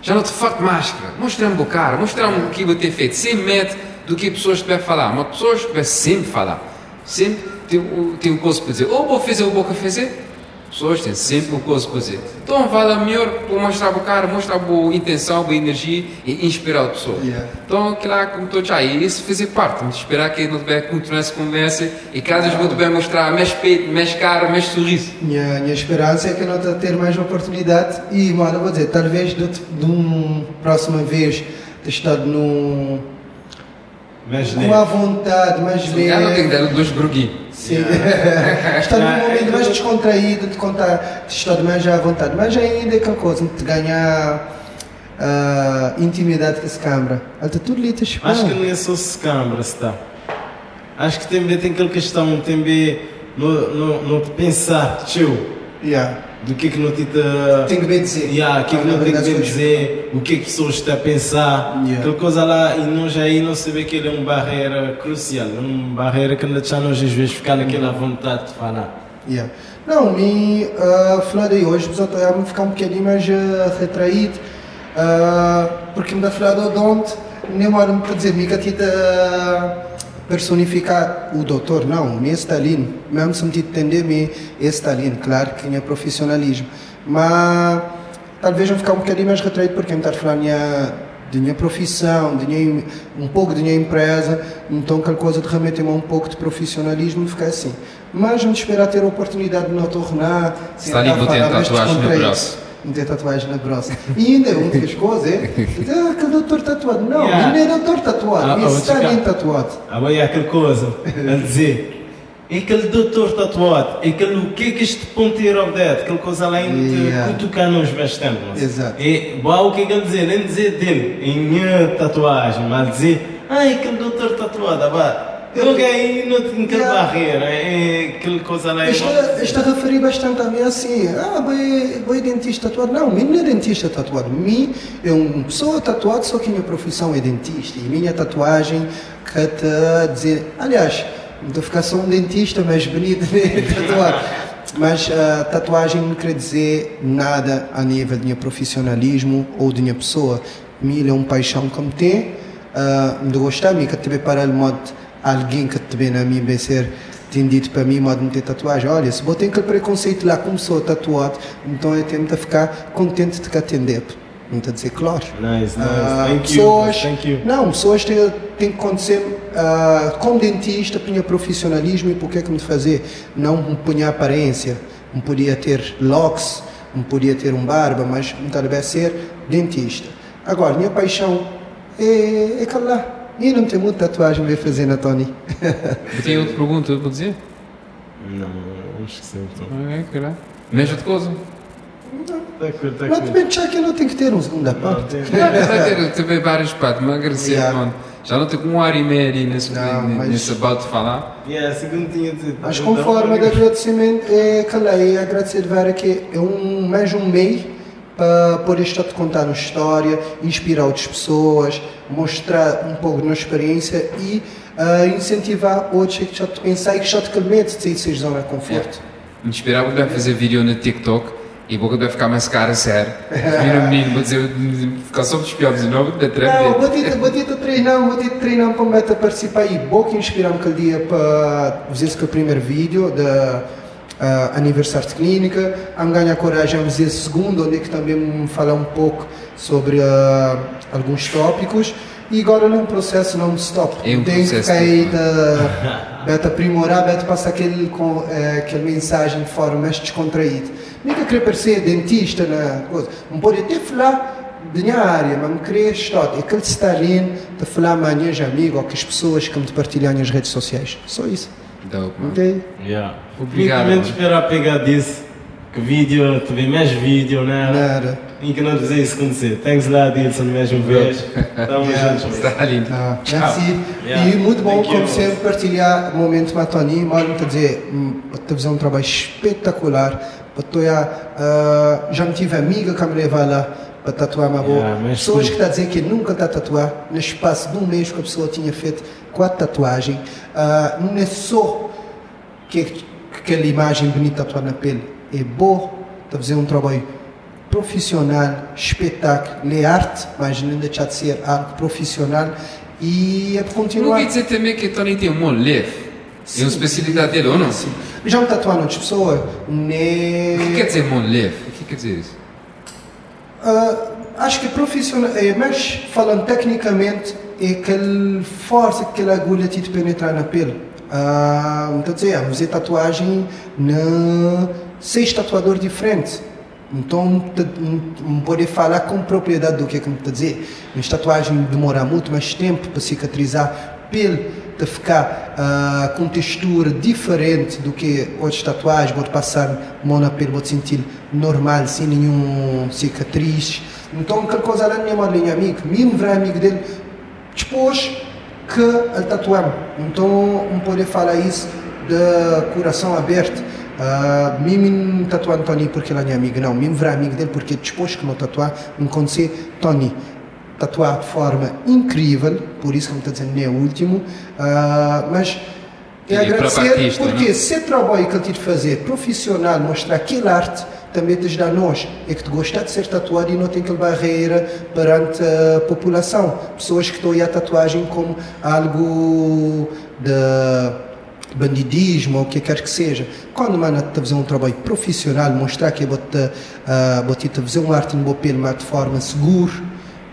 já não te falta máscara. Mostrar-me o cara, mostrar-me o que vai ter feito, sem medo do que as pessoas estiverem a falar, mas pessoas estiverem sempre a falar. Sempre tem, um- tem uma coisa para dizer, ou vou fazer ou vou fazer. Pessoas têm sempre uma coisa para dizer. Então vale a melhor para mostrar o cara, mostrar a boa intenção, a boa energia e inspirar a pessoa. Yeah. Então, claro, como estou já, e isso fazer parte, mas esperar que não tiver continuar essa conversa e cada vez vou tiver mostrar mais peito, mais cara, mais sorriso. Minha, minha esperança é que eu não a ter mais oportunidade e, mano, vou dizer, talvez de, de uma próxima vez ter estado num, Mas com a vontade, mais Já não tenho bem. dado dois broguinhos. Sim. Estar num momento mais descontraído, de contar, de estar mais à vontade, mas ainda é aquela coisa de ganhar ah, intimidade com essa câmara. Ela está tudo está Acho que não é só se câmara, está. Acho que também tem aquela questão, também no, no, no pensar, tio, Yeah. Do que é que não te Tem que bem dizer. Yeah, que é que Ah, não tem que bem dizer, o que é que pessoas estão a pensar, Yeah. aquela coisa lá, e nós aí não sabemos que ele é uma barreira crucial, uma barreira que não deixa nós às vezes ficar naquela vontade de falar. Yeah. Não, me uh, falar de hoje, pessoal, eu vou ficar um bocadinho mais uh, retraído, uh, porque me dá falar do Dante, nem hora me dizer, me tita personificar o doutor, não, me Stalin, mesmo se me entender, me Stalin, claro que é profissionalismo, mas talvez eu ficar um bocadinho mais retraído porque me está a falar minha de minha profissão, de minha, um pouco de minha empresa, então aquela coisa de remeter um pouco de profissionalismo fica assim. Mas vamos esperar ter a oportunidade de não tornar, Está ali, vou ter tatuagem no braço. Não tatuagem na braço. E ainda uma das coisas é, ah, que doutor tatuado. Não, Yeah. não é doutor tatuado, Ah, ele oh, está bem tatuado. Agora é aquela coisa, a dizer, é aquele doutor tatuado, é aquele o que é que este ponteiro death, aquela coisa lá em Yeah. cutucar-nos bastante. mas Exato. É, bom, o que é que ele dizer? Nem dizer dele, em minha tatuagem, mas dizer, ah, é aquele doutor tatuado, abá. Aí não tem Yeah. barreira, é aquela coisa lá. é Esta, esta referi bastante a mim assim, ah, boi, boi dentista tatuado. Não, mim não é dentista tatuado. Mim é uma pessoa tatuada, só que minha profissão é dentista. E minha tatuagem que dizer, aliás, estou ficar só um dentista, mas bonito, né? tatuado. Mas a tatuagem não quer dizer nada a nível de minha profissionalismo ou de minha pessoa. Mim é uma paixão que me tem, ah, de gostar, mim que te para o modo alguém que te vê na mim vai ser tem dito para mim, modo de meter tatuagem, olha, se botei aquele preconceito lá como sou tatuado, então eu tento ficar contente de te atender. Não está a dizer, claro. Nice, nice. Ah, thank pessoas, you. Thank you. Não, pessoas têm, têm que acontecer ah, como dentista, punha profissionalismo e por que é que me fazer? Não me punha aparência. Não podia ter locks, não podia ter um barba, mas não deve ser dentista. Agora, minha paixão é, é lá. E não tem muita tatuagem para fazer na Tony. Eu tenho outra pergunta para dizer? Não, não esqueci então. É, caralho. Mesma de coisa. Tá tá Mas também já que não tem que ter uma segunda Não, parte. tem- ter também vários patos, me agradecer, Yeah. mano. Já não tenho com um ar e meio ali nesse, Não, mas- nesse about de falar. Yeah, segundo tinha de. Mas com forma de agradecimento, é aquela é agradecer de ver que é um, mais um meio para poder estar te contar uma história, inspirar outras pessoas, mostrar um pouco da nossa experiência e ah, incentivar outros que já te pensar e que já te calmete de sair de zona de conforto. Me inspirar porque vai fazer vídeo no TikTok e a boca vai ficar mais cara, sério. Vira um menino, vou dizer, ficar só dos piores de novo, da Não, trap. bati-te bati a treinar, bati-te treinar para me participar e bom que inspirar-me aquele dia para fazer esse primeiro vídeo da ah, aniversário de clínica, a me ganhar coragem a o segundo, onde é que também me falar um pouco sobre ah, alguns tópicos e agora num processo não stop. É um Tem que cair né? da beta aprimorar, beta passar aquele, com, eh, aquela mensagem de forma mais descontraída. Nunca queria parecer dentista na coisa. Não pode até falar da minha área, mas não queria estar. É aquele Stalin de falar com minhas amigos ou com as pessoas que me partilham nas redes sociais. Só isso. Dope, mano. Ok? Yeah. Obrigado, mano. esperar pegar disso. Que vídeo, tu vê mais vídeo, né? Nada. E que não dizer isso acontecer. Thanks lá, Dilson, mais uma vez. Tamo Yeah. juntos. Está lindo. Ah, merci. Yeah. E muito bom, Thank you. como sempre, partilhar o momento com a Tony. Mas não dizer, hum, para fazer um trabalho espetacular. Para tu ah, já me tive amiga que me leva lá para tatuar uma boa. Yeah, Pessoas sim. que estão a dizer que nunca está a tatuar, no espaço de um mês que a pessoa tinha feito quatro tatuagens. Ah, não é só que, que aquela imagem bonita tatuar na pele. É bom está a fazer um trabalho profissional, espetáculo, é arte, mas não deixa de ser algo profissional e é para Não continuar. quer dizer também que Tony tem um leve. É uma especialidade dele, ou não? Sim. Já me tatuaram outras pessoas, O que né? quer dizer mão leve? O que quer dizer isso? Ah, acho que profissional, é, mas falando tecnicamente, é aquela força que aquela agulha te penetrar na pele. Ah, então, dizer, vamos fazer tatuagem na seis tatuadores diferentes. Então, não pode falar com propriedade do que é que me está dizer. Mas tatuagem demora muito mais tempo para cicatrizar pele, de ficar ah, com textura diferente do que outras tatuagens. Pode passar mão na pele, sentir normal, sem nenhum cicatriz. Então, aquela coisa lá, minha mãe, minha amiga, mesmo virar amigo dele, depois que ele tatuamos. Então, não pode falar isso de coração aberto. Uh, mim tatuar Tony porque ele é amigo, não. Mim verá amigo dele porque depois que não tatuar, me conhecer Tony tatuar de forma incrível, por isso que me está dizendo nem é o último, uh, mas é agradecer porque não? se trabalho que ele de fazer profissional, mostrar aquela arte, também te ajuda a nós. É que te gostar de ser tatuado e não tem aquela barreira perante a população. Pessoas que estão aí a tatuagem como algo de bandidismo ou o que quer que seja. Quando mano está a fazer um trabalho profissional, mostrar que é bota, uh, fazer uma arte no papel, mas de forma segura,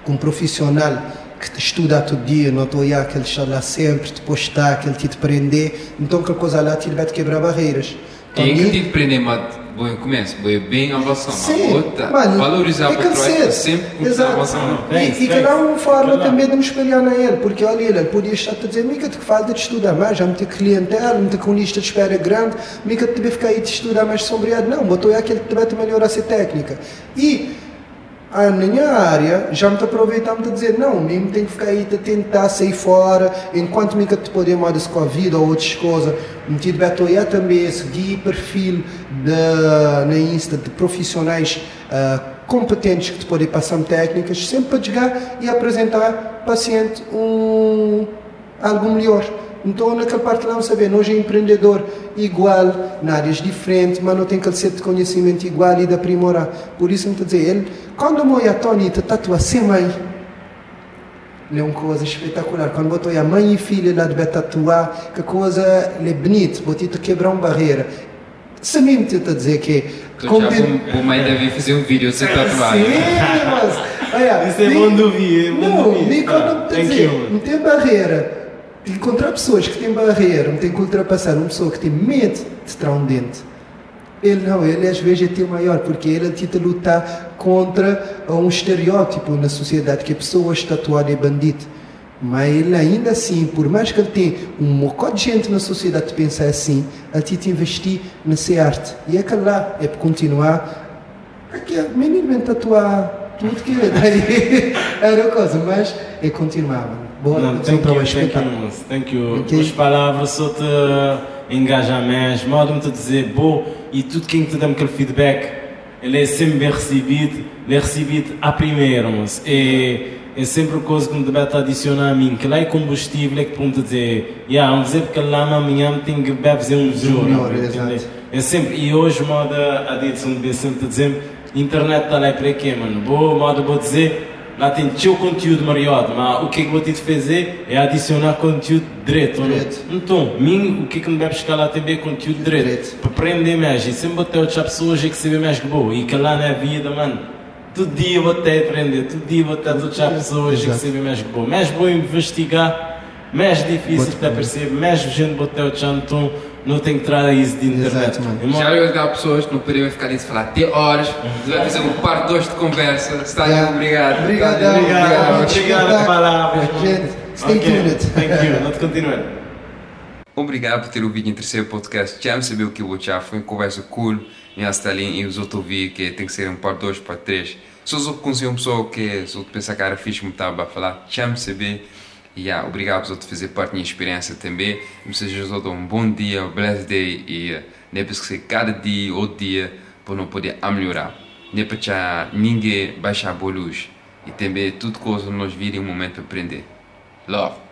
com um profissional que estuda todo dia, não estou a aquele está lá sempre, te postar, aquele te prender, então que coisa lá te vai te quebrar barreiras. Tem que te prender, mas bom começo, bem avançado, Sim, outra, mano, valorizar o trabalho sempre com avançado. E, e que não uma forma também de me espelhar na ele, porque olha ele, ele podia estar a dizer, mica te falta de estudar mais, já me ter clientela, me ter com lista de espera grande, mica te deve ficar aí de estudar mais sombreado, não, botou aí aquele que te vai melhorar essa técnica. E a minha área já me está aproveitando a dizer não, mesmo tem que ficar aí a tentar sair fora, enquanto me te poder mais com a vida ou outras coisas, me tive a também seguir perfil de, na Insta de profissionais uh, competentes que te podem passar técnicas, sempre para chegar e apresentar paciente um, algo melhor. Então, naquela parte lá, não saber, hoje é empreendedor igual, em áreas diferentes, mas não tem aquele ser de conhecimento igual e de aprimorar. Por isso, me dizer, ele, quando eu a Tony tatua sem mãe, é uma coisa espetacular. Quando botou a mãe e filha lá de tatuar, que coisa é bonita, botou quebrar uma barreira. Se mesmo te a dizer que já o mãe deve fazer um vídeo sem tatuar. Sim, mas. Olha, Isso é bom de ouvir. Não, nem quando me dizer, não tem barreira encontrar pessoas que têm barreira, têm que ultrapassar, uma pessoa que tem medo de tirar um dente. Ele não, ele às vezes é teu maior, porque ele tenta lutar contra um estereótipo na sociedade, que a pessoa tatuada é bandido. Mas ele ainda assim, por mais que ele tenha um mocó de gente na sociedade que pensa assim, ele tenta investir nessa arte. E é que lá, é para continuar. Aqui, menino vem tatuar tudo que daí era coisa, mas continuar, mano. Boa, não, thank you, thank you, thank you. As palavras só te engajam mais, modo-me te dizer, bom, e tudo quem te dá aquele feedback, ele é sempre bem recebido, ele é recebido à primeira, mas é, é sempre coisa que me deve adicionar a mim, que lá é combustível, é que para me dizer, yeah, vamos dizer porque lá amanhã tem que fazer um jogo, é sempre, e hoje moda a dizer, sempre te dizer, internet está lá para quê, mano, boa, moda vou dizer, lá tem teu conteúdo maior, mas o que, que vou de fazer é adicionar conteúdo direito. direito. Então, mim, o que, que me vai buscar lá também é conteúdo direito. Para aprender mais. E sempre botar outras pessoas que sabem mais que boa. E que lá na vida, mano, todo dia vou até aprender, todo dia vou ter outras pessoas que sabem mais que boa. Mais vou investigar, mais difícil para perceber, mais gente vou ter outras então não tem que trazer isso de internet. Exato, Já eu há pessoas que não poderiam ficar nisso falar até horas. Você vai fazer um parte 2 de conversa. Está aí, obrigado. Obrigado. Obrigado. Obrigado. Obrigado pela palavra. Stay tuned. Thank you. Não te continuando. Obrigado por ter ouvido o terceiro podcast. Já me sabia o que eu já foi uma conversa cool. Hasta ali, e os outros ouvir que tem que ser um parte 2, parte 3. Se os outros conheciam uma pessoa que se outros pensar que era fixe, me estava a falar, já me saber. Yeah, obrigado por fazer parte da minha experiência também. Desejo a um bom dia, um blessed day e é para esquecer cada dia ou dia para não poder melhorar. É para ninguém baixar a luz e também tudo coisa nós vir em um momento aprender. Love.